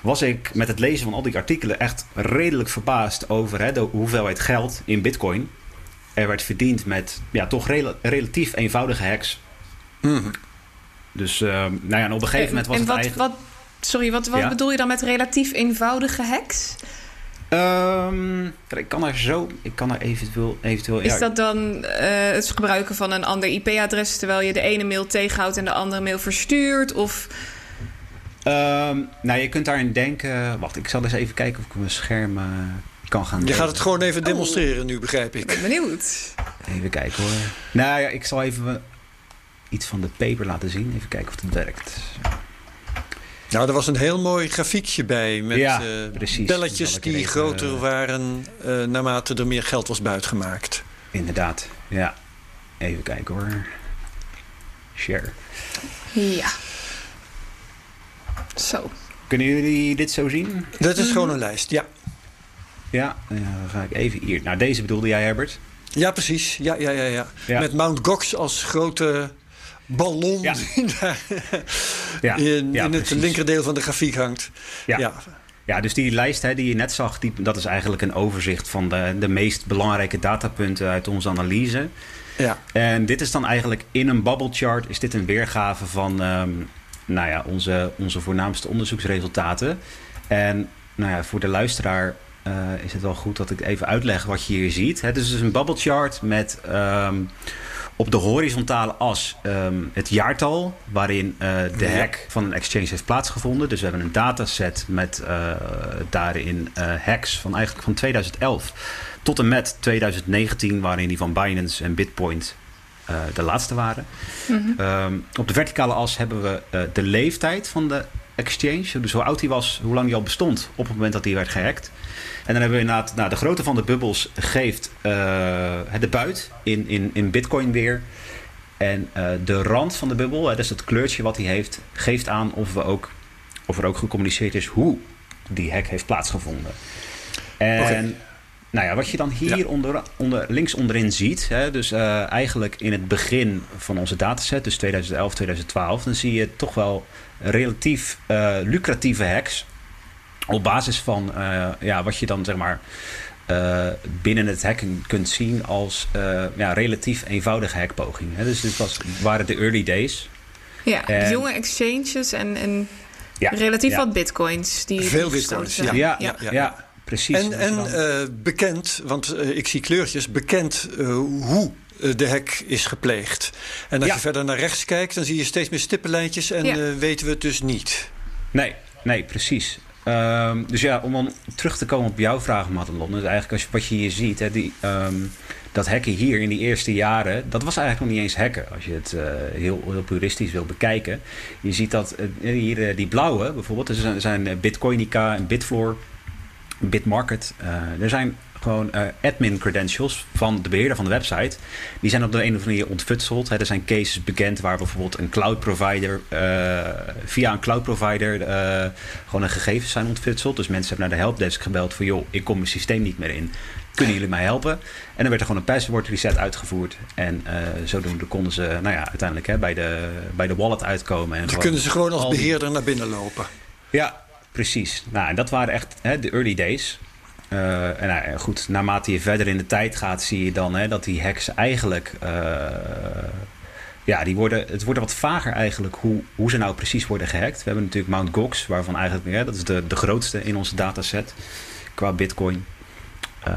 was ik met het lezen van al die artikelen echt redelijk verbaasd... over hè, de hoeveelheid geld in bitcoin... er werd verdiend met ja, toch relatief eenvoudige hacks... Mm dus uh, nou ja, en op een gegeven moment was en wat, het eigenlijk... Wat, sorry, wat, wat bedoel je dan met relatief eenvoudige hacks? Um, ik kan er zo, ik kan er eventueel. eventueel is dat dan uh, het gebruiken van een ander IP-adres terwijl je de ene mail tegenhoudt en de andere mail verstuurt? Of. Um, nou, je kunt daarin denken. Wacht, ik zal eens even kijken of ik mijn scherm uh, kan gaan. Je gaat het gewoon even demonstreren oh. nu, begrijp ik. Ik ben benieuwd. Even kijken hoor. Nou ja, ik zal even iets van de paper laten zien. Even kijken of het werkt. Nou, er was een heel mooi grafiekje bij met ja, uh, belletjes die groter waren uh, naarmate er meer geld was buitgemaakt. Inderdaad, ja. Even kijken hoor. Share. Ja. Zo. Kunnen jullie dit zo zien? Dat is gewoon een lijst, ja. Ja, dan ga ik even hier. Nou, deze bedoelde jij, Herbert? Ja, precies. Ja, ja, ja, ja. ja. Met Mount Gox als grote ballon ja. die ja. in, in het linkerdeel van de grafiek hangt. Ja. ja. dus die lijst hè, die je net zag, die, dat is eigenlijk een overzicht van de, de meest belangrijke datapunten uit onze analyse. Ja. En dit is dan eigenlijk in een bubble chart, is dit een weergave van um, nou ja, onze, onze voornaamste onderzoeksresultaten. En nou ja, voor de luisteraar uh, is het wel goed dat ik even uitleg wat je hier ziet. Het is dus een bubble chart met um, op de horizontale as um, het jaartal waarin uh, de hack van een exchange heeft plaatsgevonden. Dus we hebben een dataset met uh, daarin uh, hacks van eigenlijk van 2011 tot en met 2019, waarin die van Binance en Bitpoint de laatste waren. Mm -hmm. um, op de verticale as hebben we de leeftijd van de exchange. Dus hoe oud die was, hoe lang die al bestond op het moment dat die werd gehackt. En dan hebben we inderdaad, nou, de grootte van de bubbels geeft uh, de buit in, in, in Bitcoin weer. En uh, de rand van de bubbel, hè, dus het kleurtje wat hij heeft, geeft aan of, we ook, of er ook gecommuniceerd is hoe die hack heeft plaatsgevonden. En okay. nou ja, wat je dan hier ja. onder, onder, links onderin ziet, hè, dus uh, eigenlijk in het begin van onze dataset, dus 2011, 2012, dan zie je toch wel relatief lucratieve hacks op basis van uh, ja, wat je dan zeg maar uh, binnen het hacken kunt zien als uh, ja, relatief eenvoudige hackpoging. Hè? Dus dit was, waren de early days. Ja, en, jonge exchanges en, en ja, relatief ja. wat bitcoins. Die Veel bitcoins, ja. Ja, ja, ja. precies. En, en uh, bekend, want ik zie kleurtjes, bekend hoe de hack is gepleegd. En als je verder naar rechts kijkt, dan zie je steeds meer stippenlijntjes en weten we het dus niet. Nee, nee, precies. Um, dus ja, om dan terug te komen op jouw vraag, Madelon. Dus eigenlijk als je, wat je hier ziet, hè, die, um, dat hacken hier in die eerste jaren, dat was eigenlijk nog niet eens hacken. Als je het uh, heel, heel puristisch wil bekijken. Je ziet dat uh, hier uh, die blauwe bijvoorbeeld, er zijn, zijn Bitcoinica en Bitfloor, Bitmarket. er zijn gewoon uh, admin credentials van de beheerder van de website. Die zijn op de een of andere manier ontfutseld. Hè. Er zijn cases bekend waar bijvoorbeeld een cloud provider uh, via een cloud provider uh, gewoon een gegevens zijn ontfutseld. Dus mensen hebben naar de helpdesk gebeld van joh, ik kom mijn systeem niet meer in. kunnen jullie mij helpen? En dan werd er gewoon een password reset uitgevoerd. En zodoende konden ze nou ja, uiteindelijk hè, bij, de, bij de wallet uitkomen. En dan kunnen ze gewoon als beheerder naar binnen lopen. Ja, precies. Nou, en dat waren echt hè, de early days. Uh, en nou, goed, naarmate je verder in de tijd gaat, zie je dan hè, dat die hacks eigenlijk. Uh, ja, die worden, het wordt wat vager eigenlijk hoe, hoe ze nou precies worden gehackt. We hebben natuurlijk Mt. Gox, waarvan eigenlijk, ja, dat is de, de grootste in onze dataset qua Bitcoin. Uh,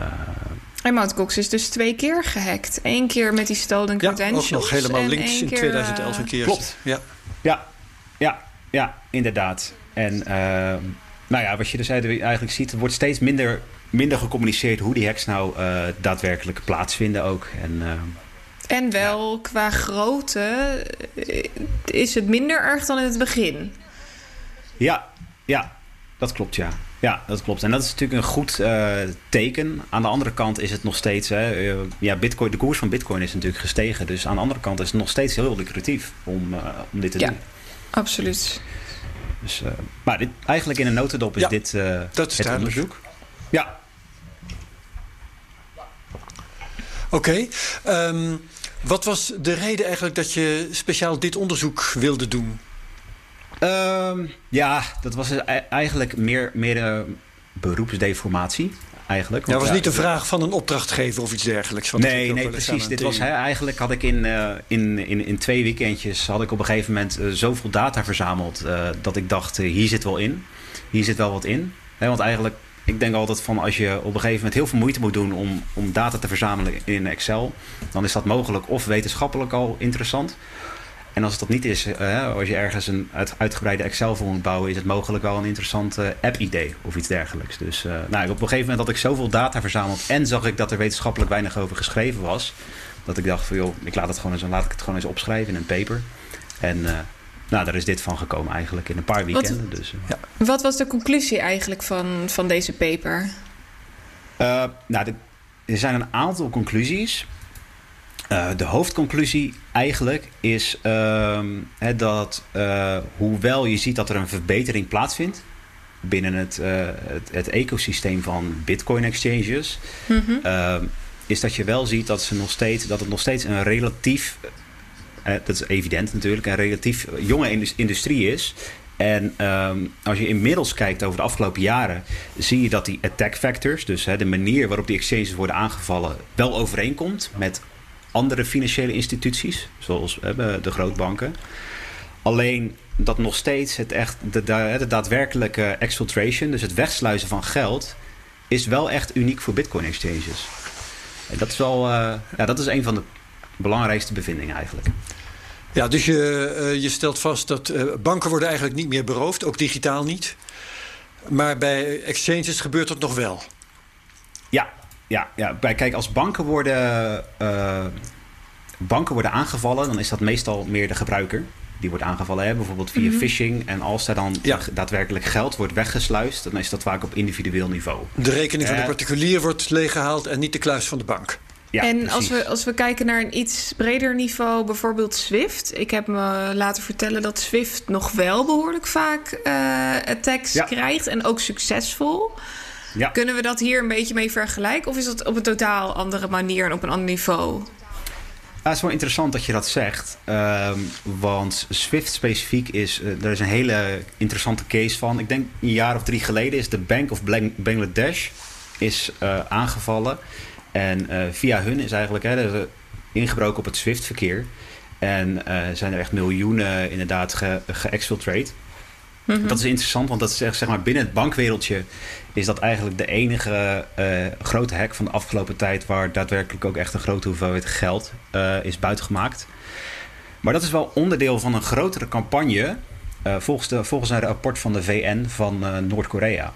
en Mt. Gox is dus twee keer gehackt. Eén keer met die stolen credentials. Ja, ook nog helemaal links in 2011 een keer. Klopt. Ja, ja, ja, ja inderdaad. En nou ja, wat je dus eigenlijk ziet, er wordt steeds minder minder gecommuniceerd hoe die hacks nou uh, daadwerkelijk plaatsvinden ook. En, uh, en wel qua grootte eh, is het minder erg dan in het begin. Ja, ja, dat klopt ja. Ja, dat klopt. En dat is natuurlijk een goed uh, teken. Aan de andere kant is het nog steeds... Hè, uh, ja, Bitcoin, de koers van Bitcoin is natuurlijk gestegen. Dus aan de andere kant is het nog steeds heel lucratief om, uh, om dit te ja, doen. absoluut. Dus, maar dit, eigenlijk in een notendop is ja, dit dat is het onderzoek. Ja, Oké. Okay. Um, wat was de reden eigenlijk dat je speciaal dit onderzoek wilde doen? Um, ja, dat was eigenlijk meer, meer uh, beroepsdeformatie. Eigenlijk. Dat was niet de vraag van een opdrachtgever of iets dergelijks. nee, nee, precies. Dit was, eigenlijk had ik in, uh, in, in, in twee weekendjes had ik op een gegeven moment uh, zoveel data verzameld dat ik dacht, hier zit wel in. Hier zit wel wat in. Want eigenlijk ik denk altijd van als je op een gegeven moment heel veel moeite moet doen om, om data te verzamelen in Excel, dan is dat mogelijk of wetenschappelijk al interessant. En als het dat niet is, uh, als je ergens een uit, uitgebreide Excel voor moet bouwen, is het mogelijk wel een interessant uh, app-idee of iets dergelijks. Dus uh, nou, op een gegeven moment had ik zoveel data verzameld en zag ik dat er wetenschappelijk weinig over geschreven was, dat ik dacht van joh, ik laat, het gewoon eens, laat ik het gewoon eens opschrijven in een paper. En nou, daar is dit van gekomen eigenlijk in een paar weekenden. Wat, dus, uh. ja. wat was de conclusie eigenlijk van, van deze paper? Uh, nou, de, er zijn een aantal conclusies. Uh, de hoofdconclusie eigenlijk is ehm, dat hoewel je ziet dat er een verbetering plaatsvindt binnen het, het, het, ecosysteem van Bitcoin exchanges, mm -hmm. is dat je wel ziet dat, ze nog steeds, dat het nog steeds een relatief dat is evident natuurlijk, een relatief jonge industrie is. En um, als je inmiddels kijkt over de afgelopen jaren, zie je dat die attack factors, dus hè, de manier waarop die exchanges worden aangevallen, wel overeenkomt met andere financiële instituties, zoals uh, de grootbanken. Alleen dat nog steeds het echt, de, de, de daadwerkelijke exfiltration, dus het wegsluizen van geld, is wel echt uniek voor Bitcoin exchanges. En dat is wel, uh, ja, dat is een van de belangrijkste bevindingen eigenlijk. Ja, dus je, je stelt vast dat banken worden eigenlijk niet meer beroofd, ook digitaal niet. Maar bij exchanges gebeurt dat nog wel. Ja, ja, ja. Bij, kijk, als banken worden, uh, banken worden aangevallen, dan is dat meestal meer de gebruiker. Die wordt aangevallen, hè? bijvoorbeeld via mm -hmm. phishing. En als daar dan ja. daadwerkelijk geld wordt weggesluist, dan is dat vaak op individueel niveau. De rekening van de particulier wordt leeggehaald en niet de kluis van de bank. Ja, en als we, als we kijken naar een iets breder niveau, bijvoorbeeld Swift. Ik heb me laten vertellen dat Swift nog wel behoorlijk vaak uh, attacks ja. krijgt en ook succesvol. Ja. Kunnen we dat hier een beetje mee vergelijken? Of is dat op een totaal andere manier en op een ander niveau? Ja, het is wel interessant dat je dat zegt. Um, want Swift specifiek is... Uh, er is een hele interessante case van. Ik denk een jaar of drie geleden is de Bank of Bangladesh is, uh, aangevallen. En uh, via hun is eigenlijk hè, ingebroken op het SWIFT-verkeer. En zijn er echt miljoenen inderdaad ge. Mm -hmm. Dat is interessant, want dat is zeg maar binnen het bankwereldje is dat eigenlijk de enige uh, grote hack van de afgelopen tijd waar daadwerkelijk ook echt een grote hoeveelheid geld uh, is buitgemaakt. Maar dat is wel onderdeel van een grotere campagne uh, volgens, de, volgens een rapport van de VN van Noord-Korea.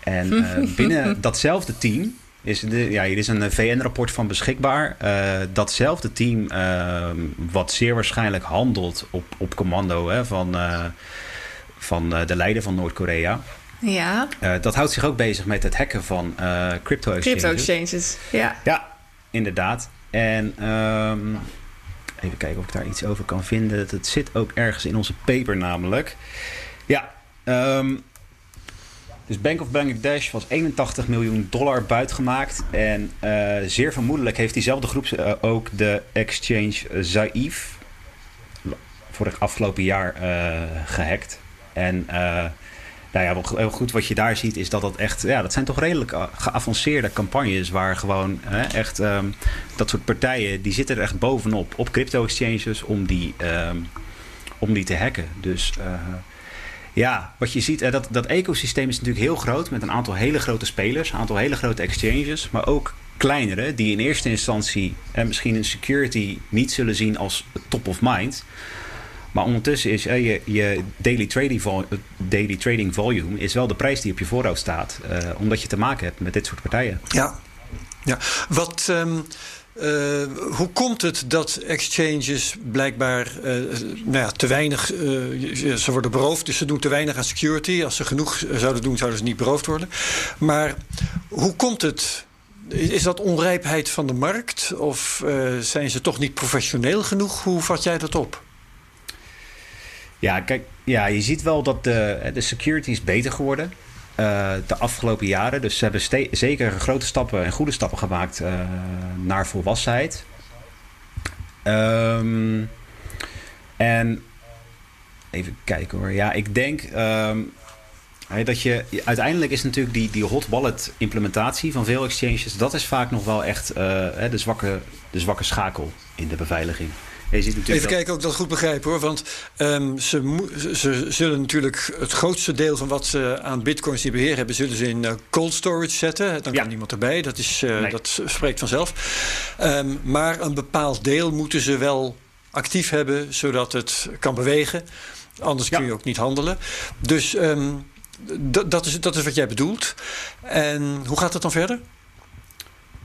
En binnen datzelfde team is de, ja, hier is een VN-rapport van beschikbaar. Uh, datzelfde team, uh, wat zeer waarschijnlijk handelt op, op commando hè, van, uh, van de leider van Noord-Korea. Ja. dat houdt zich ook bezig met het hacken van crypto-exchanges. Crypto-exchanges, ja. Ja, inderdaad. En um, even kijken of ik daar iets over kan vinden. Het zit ook ergens in onze paper namelijk. Ja, um, Dus Bank of Bangladesh was 81 miljoen dollar buitgemaakt. En uh, zeer vermoedelijk heeft diezelfde groep uh, ook de exchange Zaif voor het afgelopen jaar uh, gehackt. En nou ja, heel goed wat je daar ziet is dat dat echt, ja, dat zijn toch redelijk geavanceerde campagnes waar gewoon hè, echt um, dat soort partijen die zitten er echt bovenop op crypto exchanges om die, um, om die te hacken. Dus uh, ja, wat je ziet, dat, dat ecosysteem is natuurlijk heel groot met een aantal hele grote spelers, een aantal hele grote exchanges, maar ook kleinere die in eerste instantie en misschien een security niet zullen zien als top of mind. Maar ondertussen is uh, je, je daily, trading volume is wel de prijs die op je voorhoofd staat. Uh, omdat je te maken hebt met dit soort partijen. Ja, ja. wat. Um, uh, hoe komt het dat exchanges blijkbaar nou ja, te weinig. Ze worden beroofd, dus ze doen te weinig aan security. Als ze genoeg zouden doen, zouden ze niet beroofd worden. Maar hoe komt het? Is dat onrijpheid van de markt? Of zijn ze toch niet professioneel genoeg? Hoe vat jij dat op? Ja, kijk, ja, je ziet wel dat de, de security is beter geworden. Uh, de afgelopen jaren. Dus ze hebben zeker grote stappen en goede stappen gemaakt uh, naar volwassenheid. Um, en even kijken hoor. Ja, ik denk um, dat je uiteindelijk is natuurlijk die, die hot wallet implementatie van veel exchanges. Dat is vaak nog wel echt uh, de, zwakke, de zwakke schakel in de beveiliging. Even kijken of ik dat goed begrijp hoor. Want um, ze, ze, zullen natuurlijk het grootste deel van wat ze aan bitcoins die beheer hebben, zullen ze in uh, cold storage zetten. Dan kan niemand erbij. Dat, is, uh, nee. dat spreekt vanzelf. Um, maar een bepaald deel moeten ze wel actief hebben, zodat het kan bewegen. Anders ja. kun je ook niet handelen. Dus um, dat, is, dat is wat jij bedoelt. En hoe gaat het dan verder?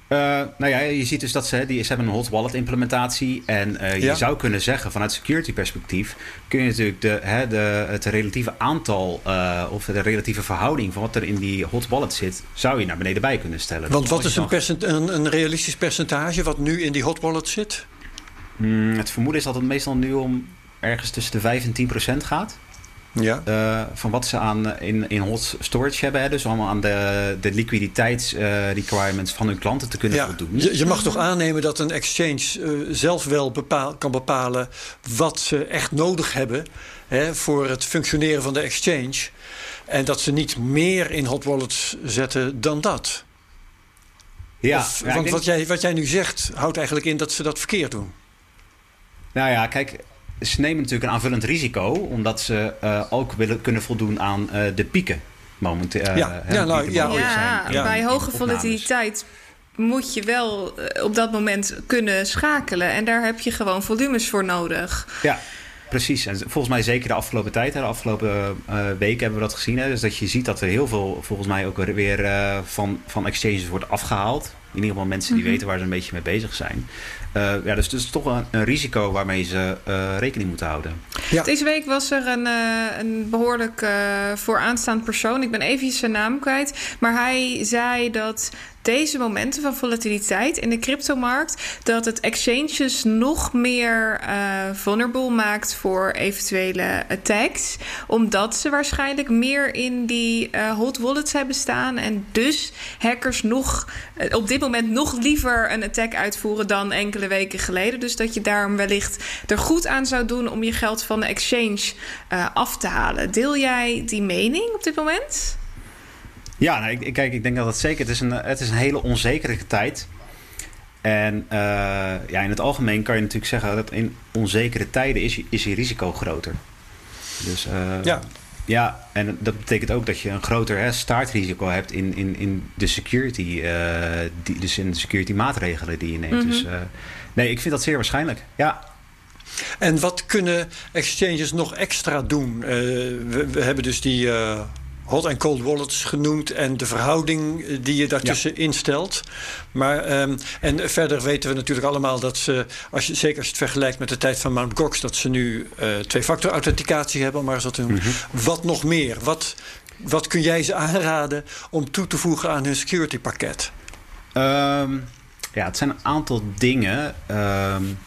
Uh, nou ja, je ziet dus dat ze, die, ze hebben een hot wallet implementatie. En uh, je ja. zou kunnen zeggen, vanuit security perspectief, kun je natuurlijk de, hè, de, het relatieve aantal uh, of de relatieve verhouding van wat er in die hot wallet zit, zou je naar beneden bij kunnen stellen. Want wat is een, percent, een, een, realistisch percentage wat nu in die hot wallet zit? Mm, het vermoeden is dat het meestal nu om ergens tussen de 5 en 10 procent gaat. Ja. Uh, van wat ze aan eh, in, in hot storage hebben. Hè? Dus allemaal aan de, de liquiditeitsrequirements uh, van hun klanten te kunnen ja. voldoen. Je, je, mag toch aannemen dat een exchange uh, zelf wel bepaal, kan bepalen wat ze echt nodig hebben hè, voor het functioneren van de exchange. En dat ze niet meer in hot wallets zetten dan dat. Ja, of, ja want denk... wat, jij, wat jij nu zegt houdt eigenlijk in dat ze dat verkeerd doen. Nou ja, kijk, ze nemen natuurlijk een aanvullend risico, omdat ze uh, ook willen kunnen voldoen aan uh, de pieken. Momenteel. Uh, ja, ja, nou, ja, ja, ja, bij hoge volatiliteit moet je wel op dat moment kunnen schakelen. En daar heb je gewoon volumes voor nodig. Ja, precies. En volgens mij zeker de afgelopen tijd, de afgelopen uh, weken hebben we dat gezien. Hè? Dus dat je ziet dat er heel veel, volgens mij ook weer uh, van, van exchanges wordt afgehaald. In ieder geval mensen die mm -hmm. weten waar ze een beetje mee bezig zijn. Uh, ja, dus het is toch een, een risico waarmee ze uh, rekening moeten houden. Ja. Deze week was er een, uh, een behoorlijk vooraanstaand persoon. Ik ben even zijn naam kwijt. Maar hij zei dat deze momenten van volatiliteit in de cryptomarkt, dat het exchanges nog meer uh, vulnerable maakt voor eventuele attacks. Omdat ze waarschijnlijk meer in die uh, hot wallets hebben staan. En dus hackers nog uh, op dit moment nog liever een attack uitvoeren dan enkele weken geleden. Dus dat je daarom wellicht er goed aan zou doen om je geld van de exchange af te halen. Deel jij die mening op dit moment? Ja, nou, ik, kijk, ik denk dat het zeker. Het is een, het is een hele onzekere tijd. En uh, ja, in het algemeen kan je natuurlijk zeggen dat in onzekere tijden is, is je risico groter. Dus uh, ja. Ja, en dat betekent ook dat je een groter hè, startrisico hebt in, in, in de security, uh, die, dus in de security maatregelen die je neemt. Mm -hmm. Dus nee, ik vind dat zeer waarschijnlijk. Ja. En wat kunnen exchanges nog extra doen? we, we hebben dus die hot en cold wallets genoemd en de verhouding eh, die je daartussen ja. instelt. Maar, um, en verder weten we natuurlijk allemaal dat ze, als je, zeker als je het vergelijkt met de tijd van Mt. Gox, dat ze nu uh, twee-factor authenticatie hebben, maar dat mm -hmm. Wat nog meer? Wat, wat kun jij ze aanraden om toe te voegen aan hun security pakket? Um, ehm, ja, het zijn een aantal dingen. Um,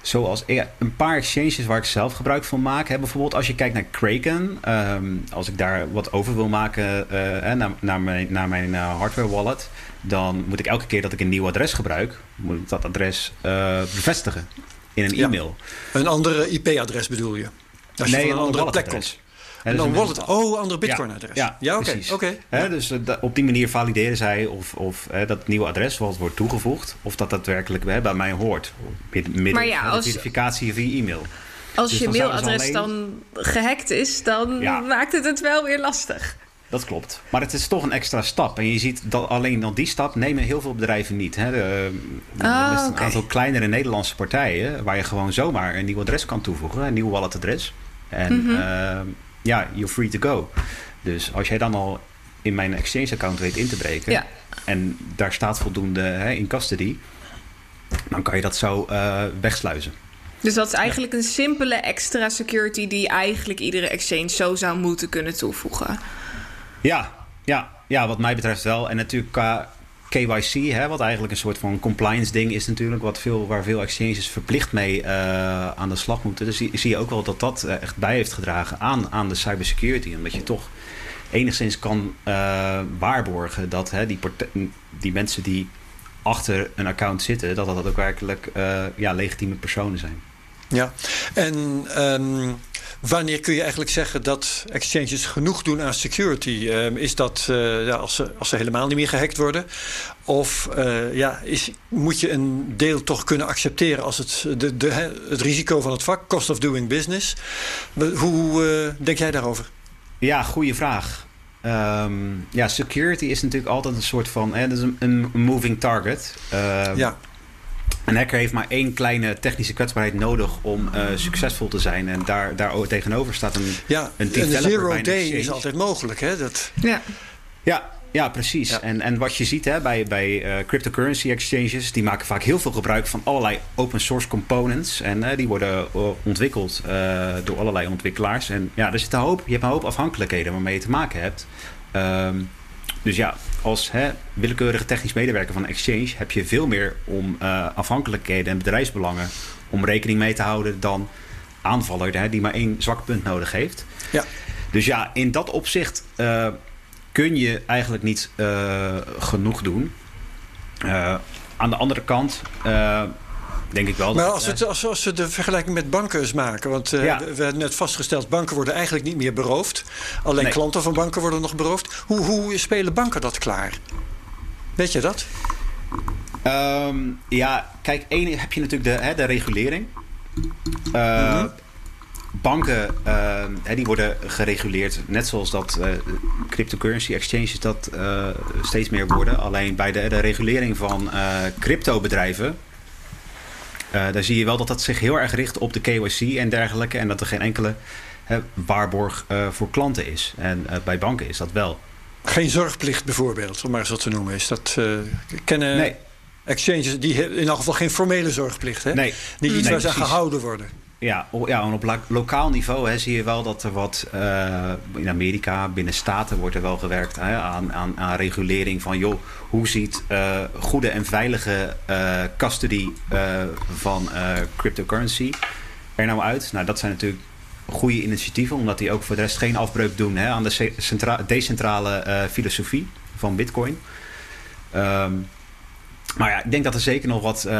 Zoals een paar exchanges waar ik zelf gebruik van maak. Hè, bijvoorbeeld als je kijkt naar Kraken. Ehm, als ik daar wat over wil maken uh, naar, naar, mijn, naar mijn uh, hardware wallet. Dan moet ik elke keer dat ik een nieuw adres gebruik. Moet ik dat adres uh, bevestigen in een e-mail. Een andere IP-adres bedoel je? Als je nee, een, een andere plek komt. En dan wordt het, oh, ander Bitcoin-adres. Ja, ja oké. Okay, okay. Dus uh, op die manier valideren zij of, of uh, dat nieuwe adres wat wordt toegevoegd, of dat daadwerkelijk uh, bij mij hoort. Met, maar ja, als, verificatie via e-mail. Als dus je mailadres alleen... dan gehackt is, dan maakt het het wel weer lastig. Dat klopt. Maar het is toch een extra stap. En je ziet dat alleen al die stap nemen heel veel bedrijven niet. Hè. De, oh, een aantal kleinere Nederlandse partijen waar je gewoon zomaar een nieuw adres kan toevoegen, een nieuw walletadres. En mm -hmm ja, you're free to go. Dus als jij dan al in mijn exchange account weet in te breken ja. en daar staat voldoende hè, in custody, dan kan je dat zo uh, wegsluizen. Dus dat is eigenlijk een simpele extra security die eigenlijk iedere exchange zo zou moeten kunnen toevoegen. Ja, ja, ja wat mij betreft wel. En natuurlijk qua KYC, hè, wat eigenlijk een soort van compliance ding is natuurlijk, wat veel, waar veel exchanges verplicht mee uh, aan de slag moeten. Dus zie, zie, je ook wel dat dat eh, echt bij heeft gedragen aan, aan de cybersecurity. Omdat je toch enigszins kan uh, waarborgen dat hè, die, die mensen die achter een account zitten, dat dat ook werkelijk ja, legitieme personen zijn. Ja, en um, Wanneer kun je eigenlijk zeggen dat exchanges genoeg doen aan security? Ehm, is dat uh, ja, als, ze, als ze helemaal niet meer gehackt worden? Of uh, ja, is, moet je een deel toch kunnen accepteren als het, de, de, het risico van het vak, cost of doing business? Hoe uh, denk jij daarover? Ja, goede vraag. Um, ja, security is natuurlijk altijd een soort van hè, dat is een, een moving target. Uh, ja. Een hacker heeft maar één kleine technische kwetsbaarheid nodig om uh, succesvol te zijn. En daar, daar tegenover staat een, ja, een zero day is altijd mogelijk. Hè? Dat... Ja. Ja, ja, precies. Ja. En, en wat je ziet hè, bij, bij uh, cryptocurrency exchanges, die maken vaak heel veel gebruik van allerlei open source components. En uh, die worden ontwikkeld uh, door allerlei ontwikkelaars. En ja, er zit een hoop, je hebt een hoop afhankelijkheden waarmee je te maken hebt. Um, dus ja, als hè, willekeurige technisch medewerker van Exchange heb je veel meer om uh, afhankelijkheden en bedrijfsbelangen om rekening mee te houden dan aanvaller hè, die maar één zwak punt nodig heeft. Ja. Dus ja, in dat opzicht uh, kun je eigenlijk niet uh, genoeg doen. aan de andere kant denk ik wel. Maar als, het, als, als we de vergelijking met banken eens maken. Want uh, we, we, hebben net vastgesteld, banken worden eigenlijk niet meer beroofd. Alleen klanten van banken worden nog beroofd. Hoe, hoe spelen banken dat klaar? Weet je dat? Um, ja, kijk, één heb je natuurlijk de, hè, de regulering. Uh, mm-hmm. Banken uh, die worden gereguleerd, net zoals dat uh, cryptocurrency exchanges dat steeds meer worden. Alleen bij de, de regulering van cryptobedrijven daar zie je wel dat dat zich heel erg richt op de KYC en dergelijke. En dat er geen enkele hè, waarborg uh, voor klanten is. En uh, bij banken is dat wel. Geen zorgplicht bijvoorbeeld, om maar eens wat te noemen. Is dat kennen nee. exchanges die in elk geval geen formele zorgplicht. Hè? Nee. Niet iets nee, waar ze gehouden worden. Ja, ja en op lokaal niveau hè, zie je wel dat er wat uh, in Amerika, binnen staten wordt er wel gewerkt hè, aan, aan, aan, regulering van joh, hoe ziet uh, goede en veilige uh, custody van cryptocurrency er nou uit? Nou, dat zijn natuurlijk goede initiatieven, omdat die ook voor de rest geen afbreuk doen hè, aan de decentrale filosofie van Bitcoin. Um, maar ja, ik denk dat er zeker nog wat uh,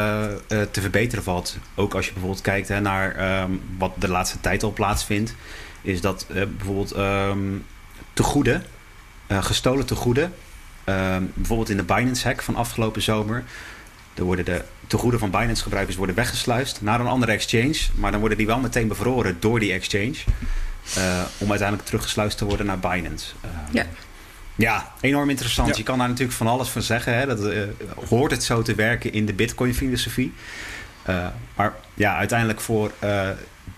te verbeteren valt. Ook als je bijvoorbeeld kijkt hè, naar um, wat de laatste tijd al plaatsvindt. Is dat uh, bijvoorbeeld um, tegoeden, gestolen tegoeden. Um, bijvoorbeeld in de Binance-hack van afgelopen zomer. Er worden de tegoeden van Binance-gebruikers worden weggesluist naar een andere exchange. Maar dan worden die wel meteen bevroren door die exchange. om uiteindelijk teruggesluist te worden naar Binance. ja. Ja, enorm interessant. Je kan daar natuurlijk van alles van zeggen. Hè? Dat uh, hoort het zo te werken in de Bitcoin-filosofie. Uh, maar ja, uiteindelijk voor uh,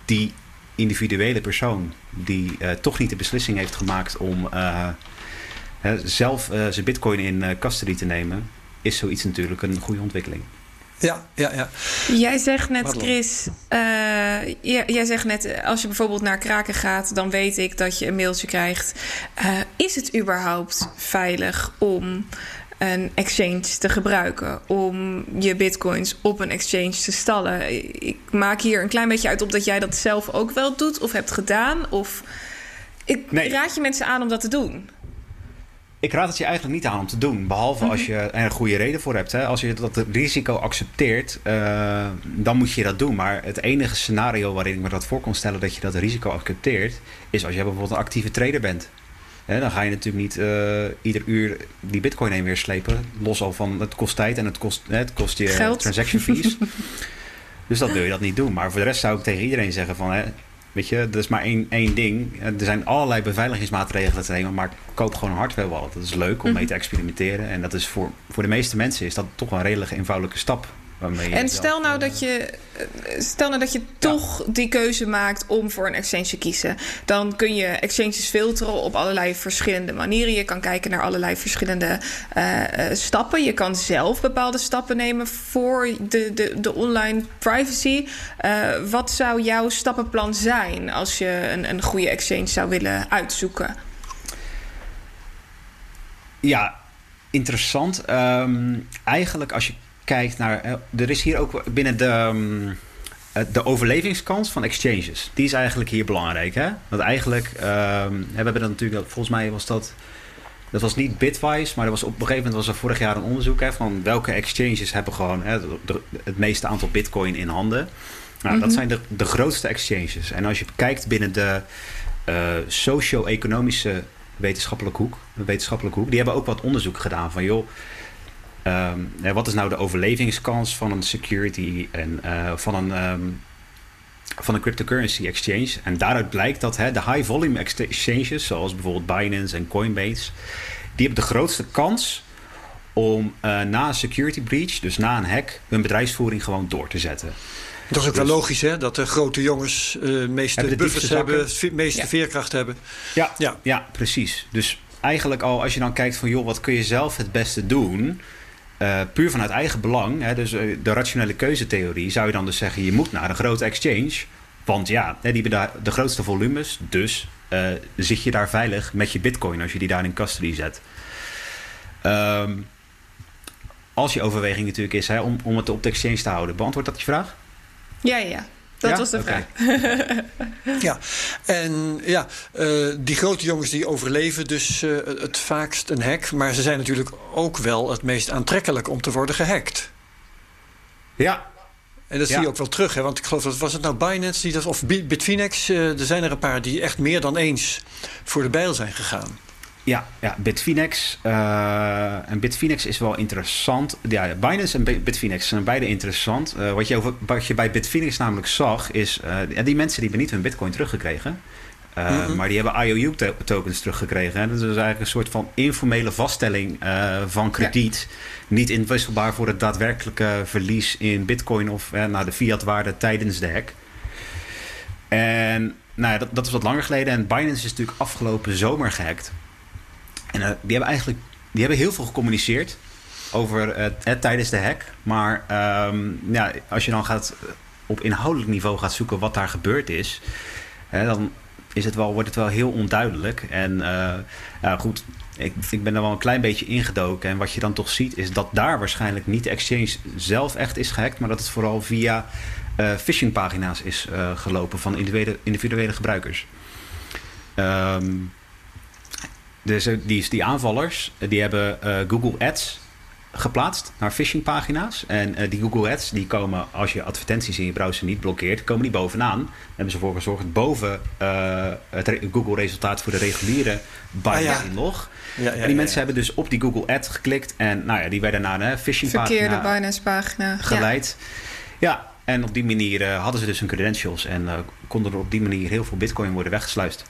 die individuele persoon die toch niet de beslissing heeft gemaakt om zelf zijn Bitcoin in custody te nemen, is zoiets natuurlijk een goede ontwikkeling. Ja, ja, ja. Jij zegt net, Chris, uh, jij zegt net, als je bijvoorbeeld naar kraken gaat, dan weet ik dat je een mailtje krijgt. Uh, is het überhaupt veilig om een exchange te gebruiken om je bitcoins op een exchange te stallen. Ik maak hier een klein beetje uit op dat jij dat zelf ook wel doet of hebt gedaan. Of ik raad je mensen aan om dat te doen. Ik raad het je eigenlijk niet aan om te doen. Behalve als mhm. je er een goede reden voor hebt. Hè. Als je dat risico accepteert, uh, dan moet je dat doen. Maar het enige scenario waarin ik me dat voor kon stellen dat je dat risico accepteert, is als je bijvoorbeeld een actieve trader bent. dan ga je natuurlijk niet uh, ieder uur die bitcoin heen weer slepen. Los al van het kost tijd en het kost, het kost je Geld. transaction fees. dus dat wil je dat niet doen. Maar voor de rest zou ik tegen iedereen zeggen van... Hè, Weet je, dat is maar één, één ding. Er zijn allerlei beveiligingsmaatregelen te nemen, maar koop gewoon een hardware wallet. Dat is leuk om mee te experimenteren. En dat is voor, voor de meeste mensen is dat toch een redelijk eenvoudige stap en stel nou dat je, eh, stel nou dat je toch die keuze maakt om voor een exchange te kiezen. Dan kun je exchanges filteren op allerlei verschillende manieren. Je kan kijken naar allerlei verschillende uh, stappen. Je kan zelf bepaalde stappen nemen voor de, de, de online privacy. Uh, wat zou jouw stappenplan zijn als je een, een goede exchange zou willen uitzoeken? Ja, interessant. Um, eigenlijk als je kijkt naar. Eh, er is hier ook binnen de. Um, de overlevingskans van exchanges, die is eigenlijk hier belangrijk. Hè? Want eigenlijk, um, we hebben dat natuurlijk, volgens mij was dat, dat was niet bitwise, maar er was op een gegeven moment was er vorig jaar een onderzoek hè, van welke exchanges hebben gewoon hè, het meeste aantal bitcoin in handen. Nou, dat mhm. zijn de, de grootste exchanges. En als je kijkt binnen de uh, socio-economische wetenschappelijke hoek, wetenschappelijke hoek, die hebben ook wat onderzoek gedaan van joh Um, wat is nou de overlevingskans van een security en uh, van een. Um, van een cryptocurrency exchange. En daaruit blijkt dat hè, de high volume exchanges, zoals bijvoorbeeld Binance en Coinbase, die hebben de grootste kans om uh, na een security breach, dus na een hack, hun bedrijfsvoering gewoon door te zetten. Dat is ook wel dus- logisch, hè? Dat de grote jongens uh, meeste hebben buffers hebben, meeste veerkracht hebben. Ja, ja. ja, precies. Dus eigenlijk al, als je dan kijkt van, joh, wat kun je zelf het beste doen? Uh, puur vanuit eigen belang, hè, dus uh, de rationele keuzetheorie, zou je dan dus zeggen: je moet naar een grote exchange. Want ja, die hebben de grootste volumes. Dus uh, zit je daar veilig met je bitcoin als je die daar in custody zet. Um, als je overweging natuurlijk is hè, om, om het op de exchange te houden. Beantwoord dat je vraag? Ja, ja. Dat was de vraag. ja, en ja, uh, die grote jongens die overleven dus uh, het vaakst een hack. Maar ze zijn natuurlijk ook wel het meest aantrekkelijk om te worden gehackt. Ja. En dat zie je ook wel terug, hè? want ik geloof dat was het nou Binance die dat, of Bitfinex. Uh, er zijn er een paar die echt meer dan eens voor de bijl zijn gegaan. Ja, ja Bitfinex. Uh, en Bitfinex is wel interessant. Ja, Binance en Bitfinex zijn beide interessant. Uh, wat, je over, wat je bij Bitfinex namelijk zag, is... Uh, die mensen die hebben niet hun bitcoin teruggekregen. Mm Maar die hebben IOU-tokens teruggekregen. Dat is eigenlijk een soort van informele vaststelling van krediet. Niet inwisselbaar voor het daadwerkelijke verlies in bitcoin... of naar de fiat-waarde tijdens de hack. En nou ja, dat, dat is wat langer geleden. En Binance is natuurlijk afgelopen zomer gehackt. En uh, die hebben eigenlijk die hebben heel veel gecommuniceerd over het, tijdens de hack. Maar ja, als je dan gaat op inhoudelijk niveau gaat zoeken wat daar gebeurd is, hè, dan is het wel, wordt het wel heel onduidelijk. En goed, ik, ik ben er wel een klein beetje ingedoken. En wat je dan toch ziet, is dat daar waarschijnlijk niet de exchange zelf echt is gehackt, maar dat het vooral via uh, phishingpagina's is gelopen van individuele, individuele gebruikers. Um, dus die, die aanvallers die hebben uh, Google Ads geplaatst naar phishingpagina's. En uh, die Google Ads die komen, als je advertenties in je browser niet blokkeert, komen die bovenaan. Daar hebben ze ervoor gezorgd boven uh, het Google-resultaat voor de reguliere Binance-inlog. Ah, ja. en die mensen hebben dus op die Google Ad geklikt en nou ja, die werden naar een phishing-pagina Verkeerde Binance-pagina geleid. Ja. en op die manier hadden ze dus hun credentials en konden er op die manier heel veel bitcoin worden weggesluist.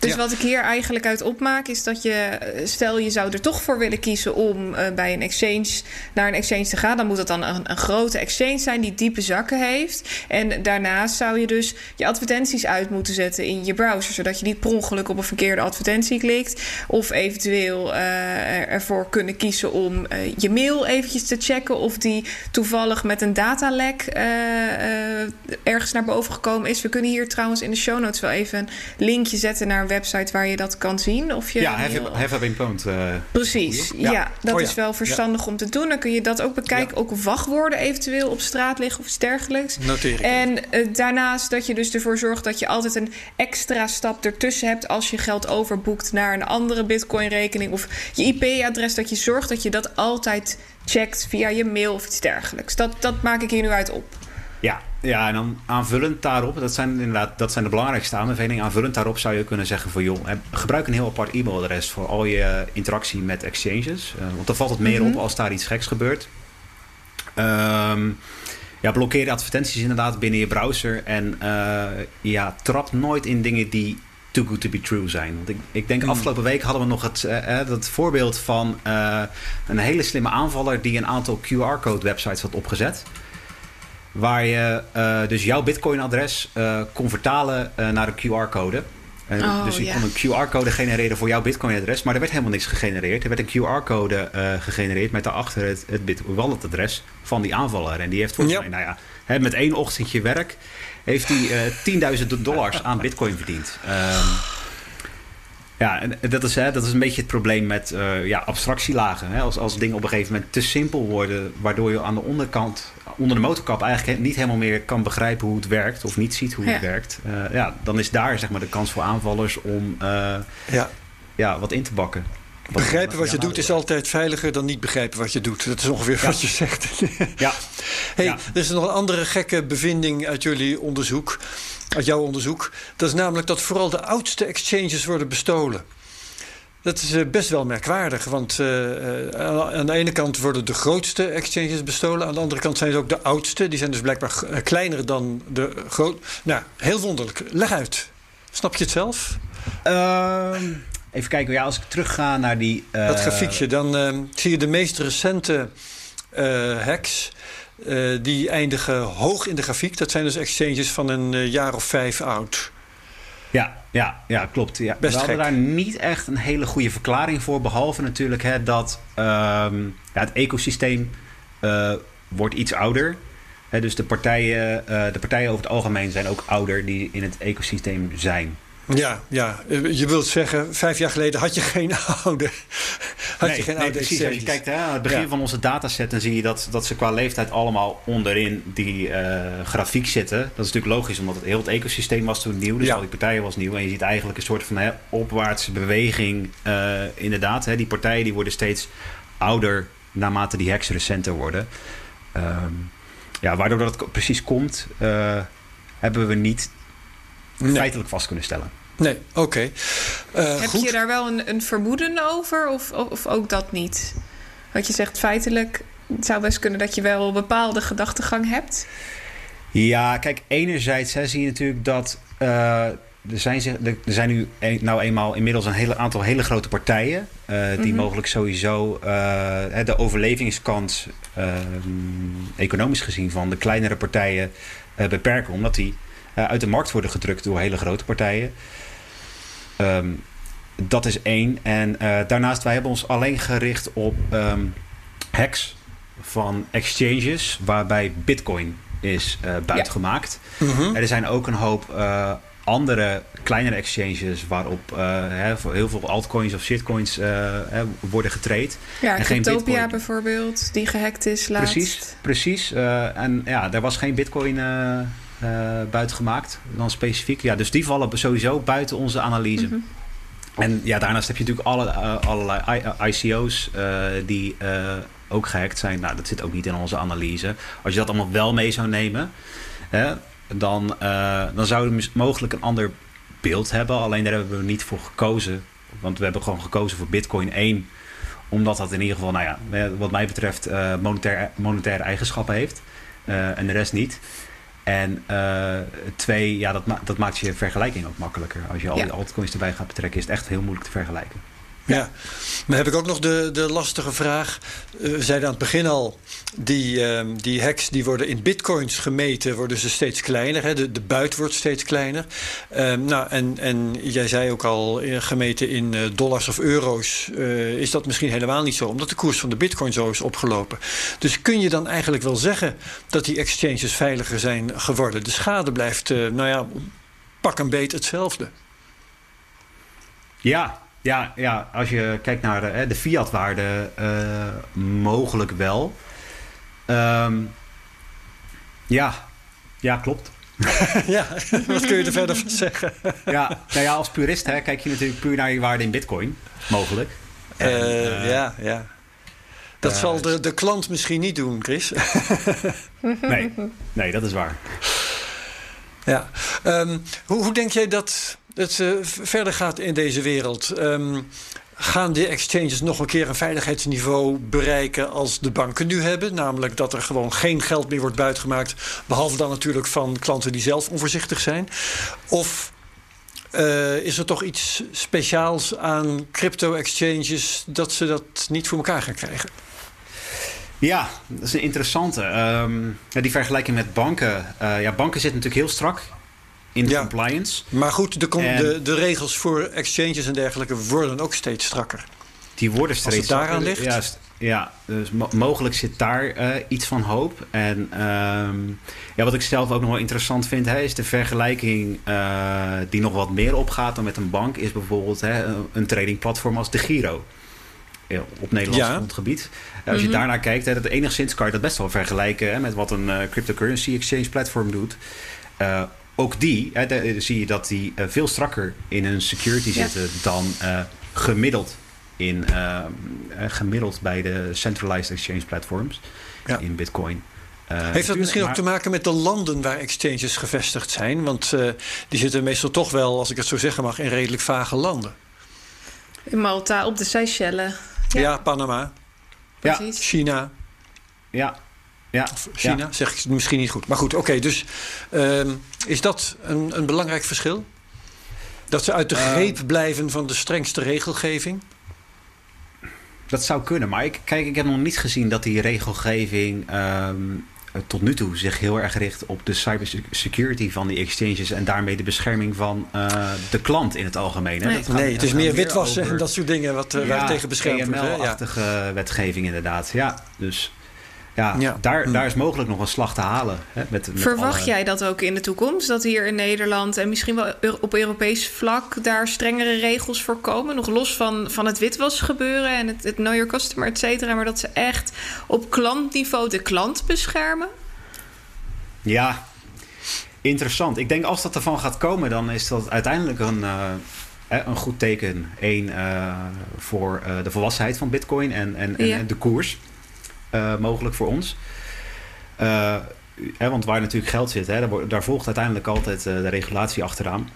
Dus wat ik hier eigenlijk uit opmaak is dat je, eh, stel je zou er toch voor willen kiezen om uh, bij een exchange naar een exchange te gaan, dan moet het dan een, een, grote exchange zijn die diepe zakken heeft. En daarnaast zou je dus je advertenties uit moeten zetten in je browser, zodat je niet per ongeluk op een verkeerde advertentie klikt. Of eventueel uh, ervoor kunnen kiezen om je mail eventjes te checken of die toevallig met een datalek ergens naar boven gekomen is. We kunnen hier trouwens in de show notes wel even een linkje zetten naar een website waar je dat kan zien. Of je ja, have, have been pwned. Uh, Precies, ja. dat oh is wel verstandig om te doen. Dan kun je dat ook bekijken. Ook wachtwoorden eventueel op straat liggen of iets dergelijks. Noteer En uh, daarnaast dat je dus ervoor zorgt dat je altijd een extra stap ertussen hebt... als je geld overboekt naar een andere bitcoin-rekening... of je IP-adres, dat je zorgt dat je dat altijd checkt via je mail of iets dergelijks. Dat, dat maak ik hier nu uit op. Ja, ja, en dan aanvullend daarop, dat zijn inderdaad dat zijn de belangrijkste aanbevelingen. Aanvullend daarop zou je kunnen zeggen van joh, gebruik een heel apart e-mailadres voor al je interactie met exchanges. Uh, want dan valt het meer mhm. op als daar iets geks gebeurt. Um, ja, blokkeer advertenties inderdaad binnen je browser. En uh, ja, trap nooit in dingen die too good to be true zijn. Want ik, ik denk, mm. afgelopen week hadden we nog het, uh, het voorbeeld van uh, een hele slimme aanvaller die een aantal QR-code websites had opgezet. Waar je uh, dus jouw Bitcoin-adres kon vertalen naar een QR-code. Oh, dus je kon een QR-code genereren voor jouw Bitcoin-adres, maar er werd helemaal niks gegenereerd. Er werd een QR-code gegenereerd met daarachter het, het Bitcoin-wallet-adres van die aanvaller. En die heeft volgens mij, nou ja, hè, met één ochtendje werk heeft hij uh, 10.000 dollars aan bitcoin verdiend. Um, ja, en dat is, hè, dat is een beetje het probleem met uh, ja, abstractielagen. Hè? Als, als dingen op een gegeven moment te simpel worden, waardoor je aan de onderkant, onder de motorkap, eigenlijk niet helemaal meer kan begrijpen hoe het werkt of niet ziet hoe het werkt. Uh, ja, dan is daar zeg maar, de kans voor aanvallers om uh, ja. Ja, wat in te bakken. Begrijpen wat je doet is altijd veiliger dan niet begrijpen wat je doet. Dat is ongeveer wat je zegt. ja. Hey, Er is nog een andere gekke bevinding uit jullie onderzoek, uit jouw onderzoek. Dat is namelijk dat vooral de oudste exchanges worden bestolen. Dat is eh, best wel merkwaardig, want uh, aan de ene kant worden de grootste exchanges bestolen, aan de andere kant zijn ze ook de oudste. Die zijn dus blijkbaar kleiner dan de groot. Nou, heel wonderlijk. Leg uit. Snap je het zelf? Uh, Even kijken, ja, als ik terugga naar die... Uh... Dat grafiekje, dan uh, zie je de meest recente hacks. die eindigen hoog in de grafiek. Dat zijn dus exchanges van een jaar of vijf oud. Ja, ja, ja klopt. Ja. Best We hadden daar niet echt een hele goede verklaring voor. Behalve natuurlijk hè, dat ehm, ja, het ecosysteem wordt iets ouder. Hè, dus de partijen, de partijen over het algemeen zijn ook ouder die in het ecosysteem zijn. Ja, ja, je wilt zeggen, vijf jaar geleden had je geen oude. Had nee, je geen nee, precies. Als je kijkt hè, aan het begin van onze dataset, dan zie je dat, dat ze qua leeftijd allemaal onderin die uh, grafiek zitten. Dat is natuurlijk logisch, omdat het heel het ecosysteem was toen nieuw. Dus al die partijen was nieuw. En je ziet eigenlijk een soort van hè, opwaartse beweging. Uh, inderdaad, hè, die partijen die worden steeds ouder naarmate die hacks recenter worden. Um, ja, waardoor dat precies komt, uh, hebben we niet feitelijk vast kunnen stellen. Nee, oké. Uh, Heb je daar wel een, een vermoeden over of, of ook dat niet? Wat je zegt feitelijk, het zou best kunnen dat je wel een bepaalde gedachtegang hebt. Ja, kijk, enerzijds hè, zie je natuurlijk dat uh, er, zijn, er zijn nu een, nou eenmaal inmiddels een hele aantal hele grote partijen. Uh, die mm-hmm. mogelijk sowieso uh, de overlevingskans ehm, economisch gezien van de kleinere partijen beperken. Omdat die uit de markt worden gedrukt door hele grote partijen. Um, dat is één. En uh, daarnaast, wij hebben ons alleen gericht op um, hacks van exchanges waarbij bitcoin is uh, buitgemaakt. Ja. -hmm. Er zijn ook een hoop andere kleinere exchanges waarop heel veel altcoins of shitcoins worden getraind. Ja, en Cryptopia bijvoorbeeld, die gehackt is laatst. Precies, precies. En ja, er was geen bitcoin buiten gemaakt, dan specifiek. Ja, dus die vallen sowieso buiten onze analyse. Mhm. En ja, daarnaast heb je natuurlijk alle, uh, allerlei ICO's uh, die ook gehackt zijn. Nou, dat zit ook niet in onze analyse. Als je dat allemaal wel mee zou nemen, hè, dan, dan zouden we mogelijk een ander beeld hebben. Alleen daar hebben we niet voor gekozen. Want we hebben gewoon gekozen voor Bitcoin 1 omdat dat in ieder geval, nou ja, wat mij betreft, monetair, monetaire eigenschappen heeft. en de rest niet. En uh, twee, ja, dat, dat maakt je vergelijking ook makkelijker. Als je al die altcoins erbij gaat betrekken, is het echt heel moeilijk te vergelijken. Ja, maar heb ik ook nog de, de lastige vraag. Uh, we zeiden aan het begin al, die, uh, die hacks die worden in bitcoins gemeten, worden ze steeds kleiner. Hè? De, de buit wordt steeds kleiner. Uh, nou, en, en jij zei ook al, eh, gemeten in eh, dollars of euro's, is dat misschien helemaal niet zo, omdat de koers van de bitcoin zo is opgelopen. Dus kun je dan eigenlijk wel zeggen dat die exchanges veiliger zijn geworden? De schade blijft, nou ja, pak een beet hetzelfde. Ja, ja, ja, als je kijkt naar de, de fiat-waarde, mogelijk wel. Um, ja, ja, klopt. ja, wat kun je er verder van zeggen? ja, nou ja, als purist hè, kijk je natuurlijk puur naar je waarde in bitcoin, mogelijk. Uh, ja, ja. Dat uh, zal de, de klant misschien niet doen, Chris. nee, nee, dat is waar. Ja. Um, hoe, hoe denk jij dat het uh, verder gaat in deze wereld? Um, gaan de exchanges nog een keer een veiligheidsniveau bereiken als de banken nu hebben. Namelijk dat er gewoon geen geld meer wordt buitgemaakt. Behalve dan natuurlijk van klanten die zelf onvoorzichtig zijn. Of uh, is er toch iets speciaals aan crypto-exchanges dat ze dat niet voor elkaar gaan krijgen? Ja, dat is een interessante. Um, die vergelijking met banken. Uh, ja, banken zitten natuurlijk heel strak in de compliance. Maar goed, de, de, de, regels voor exchanges en dergelijke worden ook steeds strakker. Die worden steeds Als het daaraan ligt? Juist, ja, dus mogelijk zit daar uh, iets van hoop. En um, ja, wat ik zelf ook nog wel interessant vind, hè, is de vergelijking uh, die nog wat meer opgaat dan met een bank, is bijvoorbeeld hè, een tradingplatform als de Giro. Op Nederlands ja. grondgebied. Als je mm -hmm. daarnaar kijkt, hè, dat enigszins kan je dat best wel vergelijken hè, met wat een uh, cryptocurrency exchange platform doet ook die, hè, zie je dat die uh, veel strakker in hun security zitten ja. dan uh, gemiddeld, in, uh, gemiddeld bij de centralized exchange platforms ja. in Bitcoin. Heeft dat misschien maar... ook te maken met de landen waar exchanges gevestigd zijn? Want die zitten meestal toch wel, als ik het zo zeggen mag, in redelijk vage landen. In Malta, op de Seychelles. Ja, ja Panama. Precies. China. Ja, ja, of China, ja. zeg ik misschien niet goed. Maar goed, oké. Okay, dus uh, is dat een, een belangrijk verschil? Dat ze uit de greep uh, blijven van de strengste regelgeving? Dat zou kunnen, maar ik, kijk, ik heb nog niet gezien dat die regelgeving um, tot nu toe zich heel erg richt op de cybersecurity van die exchanges en daarmee de bescherming van uh, de klant in het algemeen. Hè? Nee, het is meer witwassen en dat soort dingen wat, uh, ja, waar tegen beschermd ja. wetgeving inderdaad. Ja, dus ja, ja. Daar, hm. daar is mogelijk nog een slag te halen. Hè, met, met Verwacht alle... jij dat ook in de toekomst? Dat hier in Nederland en misschien wel op Europees vlak daar strengere regels voor komen? Nog los van, van het witwas gebeuren en het, het know your customer, et cetera. Maar dat ze echt op klantniveau de klant beschermen? Ja, interessant. Ik denk als dat ervan gaat komen, dan is dat uiteindelijk een, uh, een goed teken. Eén, uh, voor uh, de volwassenheid van Bitcoin en, en, en, ja. en de koers. Uh, mogelijk voor ons. Uh, hè, want waar natuurlijk geld zit, hè, daar, daar, volgt uiteindelijk altijd uh, de regulatie achteraan.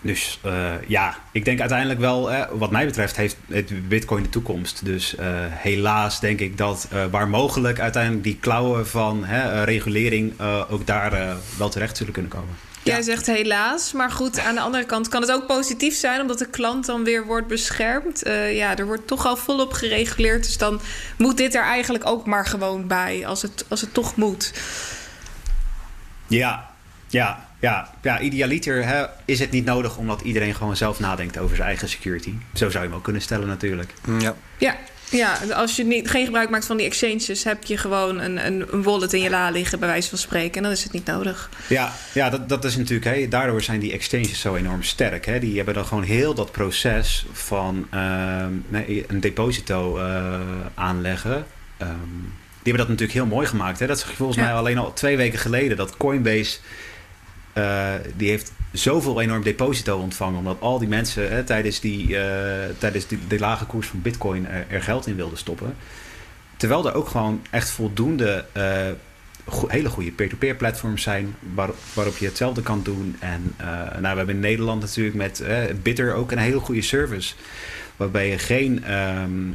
Dus ja, ik denk uiteindelijk wel, wat mij betreft, heeft Bitcoin de toekomst. Dus helaas denk ik dat waar mogelijk uiteindelijk die klauwen van regulering ook daar wel terecht zullen kunnen komen. Jij zegt helaas, maar goed, aan de andere kant kan het ook positief zijn, omdat de klant dan weer wordt beschermd. Uh, ja, er wordt toch al volop gereguleerd, dus dan moet dit er eigenlijk ook maar gewoon bij, als het, als het toch moet. Ja, ja, ja, ja. Idealiter hè, is het niet nodig omdat iedereen gewoon zelf nadenkt over zijn eigen security. Zo zou je hem ook kunnen stellen, natuurlijk. Ja. Ja, ja, als je niet, geen gebruik maakt van die exchanges, heb je gewoon een, een, een wallet in je la liggen, bij wijze van spreken. En dan is het niet nodig. Ja, ja dat, dat is natuurlijk, hè, daardoor zijn die exchanges zo enorm sterk. Hè. Die hebben dan gewoon heel dat proces van uh, een deposito uh, aanleggen. Um, die hebben dat natuurlijk heel mooi gemaakt. Hè. Dat is volgens ja. mij alleen al twee weken geleden dat Coinbase. Uh, die heeft zoveel enorm deposito ontvangen. Omdat al die mensen hè, tijdens, die, uh, tijdens die, de lage koers van bitcoin er, geld in wilden stoppen. Terwijl er ook gewoon echt voldoende go hele goede peer-to-peer -peer platforms zijn waar, waarop je hetzelfde kan doen. En nou, we hebben in Nederland natuurlijk met Bitter ook een hele goede service. Waarbij je geen um,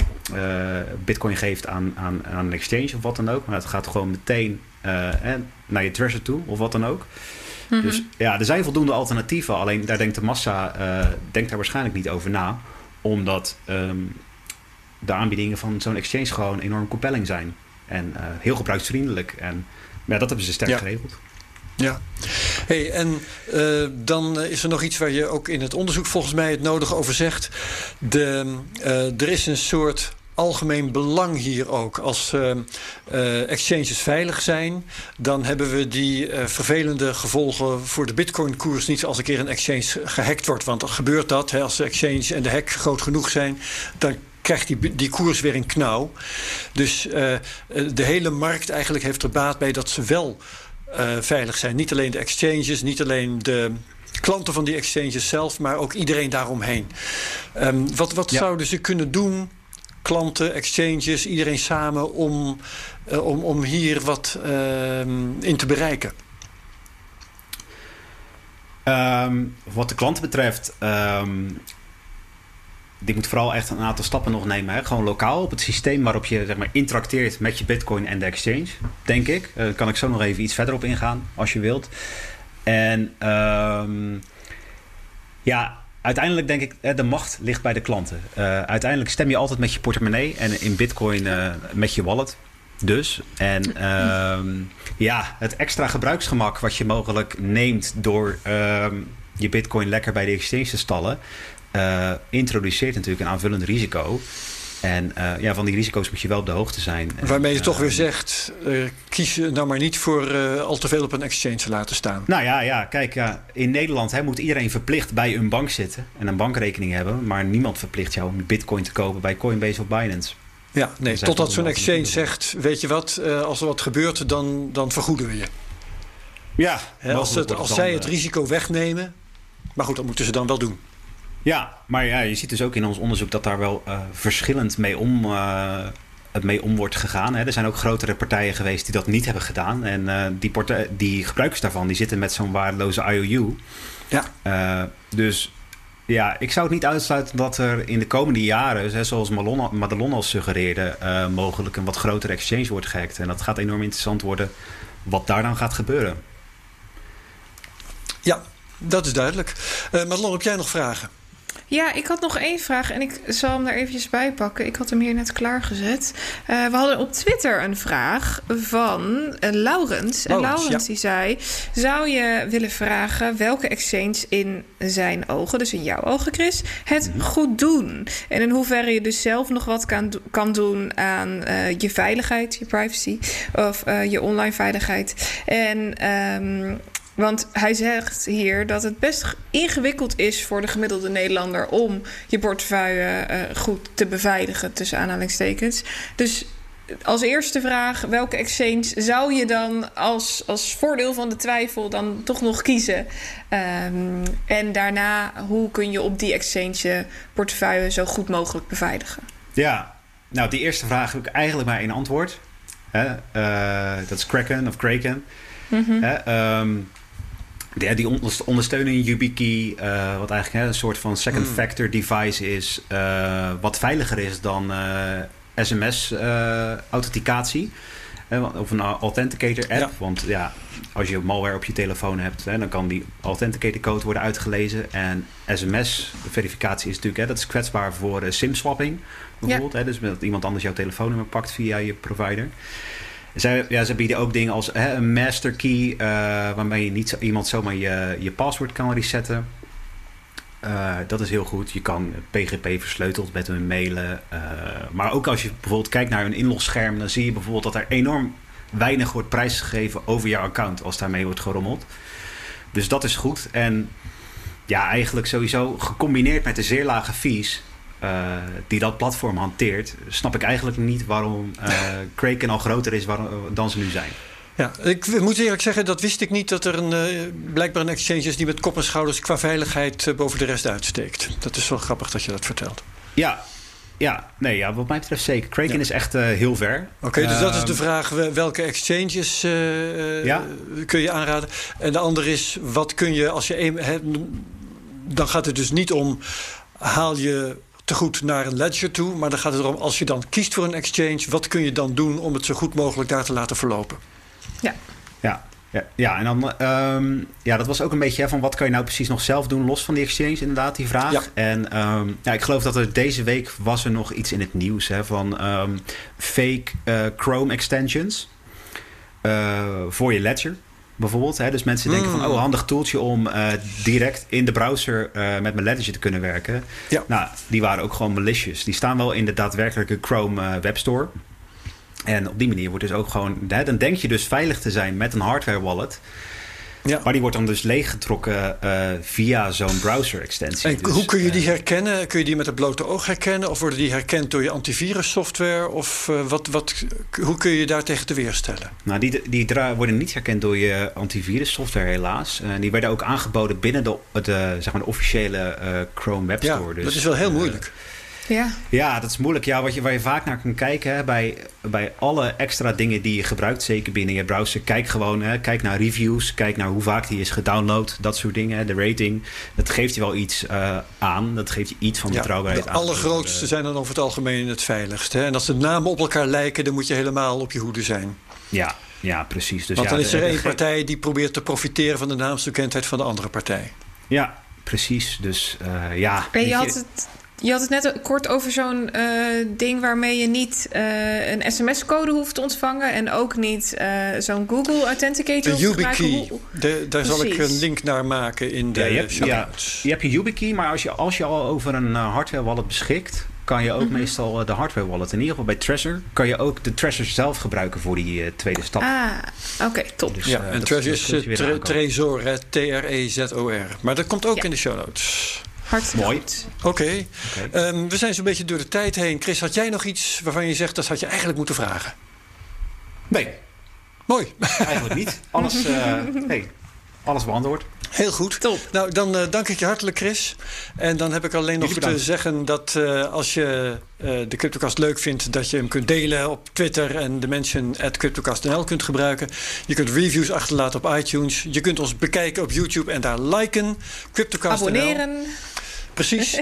bitcoin geeft aan, aan, aan een exchange of wat dan ook. Maar het gaat gewoon meteen naar je treasure toe of wat dan ook. Dus ja, er zijn voldoende alternatieven. Alleen daar denkt de massa uh, denkt daar waarschijnlijk niet over na. Omdat um, de aanbiedingen van zo'n exchange gewoon enorm compelling zijn. En uh, heel gebruiksvriendelijk. En ja, dat hebben ze sterk ja. geregeld. Ja, hey, en uh, dan is er nog iets waar je ook in het onderzoek volgens mij het nodige over zegt. De, uh, er is een soort algemeen belang hier ook. Als uh, exchanges veilig zijn, dan hebben we die uh, vervelende gevolgen voor de Bitcoin-koers niet als een keer een exchange gehackt wordt. Want dan gebeurt dat. Hè, als de exchange en de hack groot genoeg zijn, dan krijgt die, die koers weer een knauw. Dus de hele markt eigenlijk heeft er baat bij dat ze wel veilig zijn. Niet alleen de exchanges, niet alleen de klanten van die exchanges zelf, maar ook iedereen daaromheen. Um, wat wat zouden ze kunnen doen klanten, exchanges, iedereen samen om, uh, om, om hier wat uh, in te bereiken? Um, wat de klanten betreft, um, die moet vooral echt een aantal stappen nog nemen. Hè? Gewoon lokaal op het systeem waarop je zeg maar, interacteert met je bitcoin en de exchange, denk ik. Daar uh, kan ik zo nog even iets verder op ingaan, als je wilt. En ja, uiteindelijk denk ik, de macht ligt bij de klanten. Uh, uiteindelijk stem je altijd met je portemonnee en in bitcoin uh, met je wallet. Dus, en uh, ja, het extra gebruiksgemak wat je mogelijk neemt door ehm, je bitcoin lekker bij de exchange te stallen, uh, introduceert natuurlijk een aanvullend risico. En uh, ja, van die risico's moet je wel op de hoogte zijn. Waarmee je toch weer zegt, uh, kies nou maar niet voor al te veel op een exchange te laten staan. Nou ja, ja kijk, ja, in Nederland hè, moet iedereen verplicht bij een bank zitten en een bankrekening hebben. Maar niemand verplicht jou om bitcoin te kopen bij Coinbase of Binance. Ja, nee, totdat zo'n exchange zegt, weet je wat, als er wat gebeurt, dan, dan vergoeden we je. Ja, als, het, als zij het risico wegnemen, maar goed, dat moeten ze dan wel doen. Ja, maar ja, je ziet dus ook in ons onderzoek dat daar wel uh, verschillend mee om, uh, mee om wordt gegaan. Hè. Er zijn ook grotere partijen geweest die dat niet hebben gedaan. En uh, die, die gebruikers daarvan die zitten met zo'n waardeloze IOU. Ja. dus ja, ik zou het niet uitsluiten dat er in de komende jaren, zoals Madelon al suggereerde, mogelijk een wat grotere exchange wordt gehackt. En dat gaat enorm interessant worden wat daar dan gaat gebeuren. Ja, dat is duidelijk. Madelon, heb jij nog vragen? Ja, ik had nog één vraag en ik zal hem er eventjes bij pakken. Ik had hem hier net klaargezet. Uh, we hadden op Twitter een vraag van uh, Laurens. En Laurens ja. die zei... zou je willen vragen welke exchange in zijn ogen... dus in jouw ogen, Chris, het mm -hmm. goed doen? En in hoeverre je dus zelf nog wat kan, kan doen aan uh, je veiligheid, je privacy... of je online veiligheid. En... Um, want hij zegt hier dat het best ingewikkeld is voor de gemiddelde Nederlander om je portefeuille uh, goed te beveiligen, tussen aanhalingstekens. Dus als eerste vraag: welke exchange zou je dan als, als voordeel van de twijfel dan toch nog kiezen? Um, en daarna, hoe kun je op die exchange je portefeuille zo goed mogelijk beveiligen? Ja, nou, die eerste vraag heb ik eigenlijk maar één antwoord. Hè? Uh, dat is Kraken of Kraken. Mm -hmm. um, ja, die ondersteunen YubiKey, uh, wat eigenlijk hè, een soort van second mm. factor device is, uh, wat veiliger is dan uh, SMS-authenticatie. of een authenticator app. Ja. Want ja, als je malware op je telefoon hebt, hè, dan kan die authenticator code worden uitgelezen. En SMS-verificatie is natuurlijk, hè, dat is kwetsbaar voor SIM-swapping bijvoorbeeld. Ja. Hè, dus dat iemand anders jouw telefoonnummer pakt via je provider. Zij, ja, ze bieden ook dingen als hè, een master key, uh, waarmee je niet iemand zomaar je, je paswoord kan resetten. Uh, dat is heel goed. Je kan PGP versleuteld met hun mailen. Uh, maar ook als je bijvoorbeeld kijkt naar hun inlogscherm, dan zie je bijvoorbeeld dat er enorm weinig wordt prijsgegeven over jouw account als daarmee wordt gerommeld. Dus dat is goed. En ja, eigenlijk sowieso gecombineerd met de zeer lage fees uh, die dat platform hanteert, snap ik eigenlijk niet waarom uh, Kraken al groter is dan ze nu zijn. Ja, ik moet eerlijk zeggen, dat wist ik niet dat er een, uh, blijkbaar een exchange is die met kop en schouders qua veiligheid boven de rest uitsteekt. Dat is wel grappig dat je dat vertelt. Ja, ja, nee, ja, wat mij betreft zeker. Kraken ja. is echt uh, heel ver. Oké, okay, dus dat is de vraag: welke exchanges uh, ja? kun je aanraden? En de andere is: wat kun je als je. He, dan gaat het dus niet om. Haal je te goed naar een ledger toe. Maar dan gaat het erom, als je dan kiest voor een exchange, wat kun je dan doen om het zo goed mogelijk daar te laten verlopen? Ja. Ja, ja, ja, en dan, um, ja, dat was ook een beetje hè, van wat kan je nou precies nog zelf doen, los van die exchange, inderdaad, die vraag. Ja. En um, ja, ik geloof dat er deze week was er nog iets in het nieuws hè, van um, fake uh, Chrome extensions uh, voor je ledger bijvoorbeeld. Hè? Dus mensen denken van, oh, handig toeltje om direct in de browser met mijn Ledger te kunnen werken. Ja. Nou, die waren ook gewoon malicious. Die staan wel in de daadwerkelijke Chrome webstore. En op die manier wordt dus ook gewoon... Hè, dan denk je dus veilig te zijn met een hardware wallet... Ja. Maar die wordt dan dus leeggetrokken uh, via zo'n browser-extensie. En dus, hoe kun je die eh, herkennen? Kun je die met het blote oog herkennen? Of worden die herkend door je antivirussoftware? Of uh, wat, wat, hoe kun je daar tegen te weerstellen? Nou, die, die worden niet herkend door je antivirussoftware helaas. die werden ook aangeboden binnen de, de, zeg maar de officiële Chrome Web Store. Ja, dus, dat is wel heel moeilijk. Ja. ja, dat is moeilijk. Ja, wat je, waar je vaak naar kan kijken hè, bij, bij alle extra dingen die je gebruikt, zeker binnen je browser. Kijk gewoon, hè, kijk naar reviews, kijk naar hoe vaak die is gedownload, dat soort dingen. De rating, dat geeft je wel iets uh, aan. Dat geeft je iets van betrouwbaarheid aan. De allergrootste zijn dan over het algemeen het veiligst. Hè? En als de namen op elkaar lijken, dan moet je helemaal op je hoede zijn. Ja, ja precies. Dus Want ja, dan is er één partij die probeert te profiteren van de naamsbekendheid van de andere partij. Ja, precies. Dus uh, ja. En je had het je had het net kort over zo'n uh, ding waarmee je niet uh, een sms-code hoeft te ontvangen en ook niet uh, zo'n Google Authenticator. De YubiKey. De, daar zal ik een link naar maken in de ja, je hebt, ja, je hebt je YubiKey, maar als je, als je al over een hardware wallet beschikt, kan je ook mm -hmm. meestal de hardware wallet. In ieder geval bij Trezor kan je ook de Trezor zelf gebruiken voor die tweede stap. Ah, oké, top. Dus, ja, en Trezor is tre Trezor, T-R-E-Z-O-R. Maar dat komt ook ja. in de show notes. Hartstikke Mooi. Oké. Okay. Okay. Um, we zijn zo'n beetje door de tijd heen. Chris, had jij nog iets waarvan je zegt dat had je eigenlijk moeten vragen? Nee. Mooi. Eigenlijk niet. Alles, uh, hey, alles beantwoord. Heel goed. Top. Nou, dan uh, dank ik je hartelijk, Chris. En dan heb ik alleen nog te zeggen dat uh, als je uh, de CryptoCast leuk vindt, dat je hem kunt delen op Twitter en de mention at CryptoCast.nl kunt gebruiken. Je kunt reviews achterlaten op iTunes. Je kunt ons bekijken op YouTube en daar liken. CryptoCast.nl. Abonneren. Precies.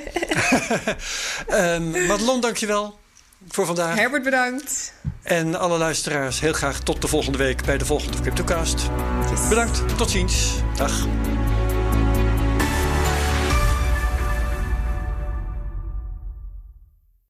um, Madelon, dankjewel voor vandaag. Herbert, bedankt. En alle luisteraars, heel graag tot de volgende week bij de volgende CryptoCast. Yes. Bedankt, tot ziens. Dag.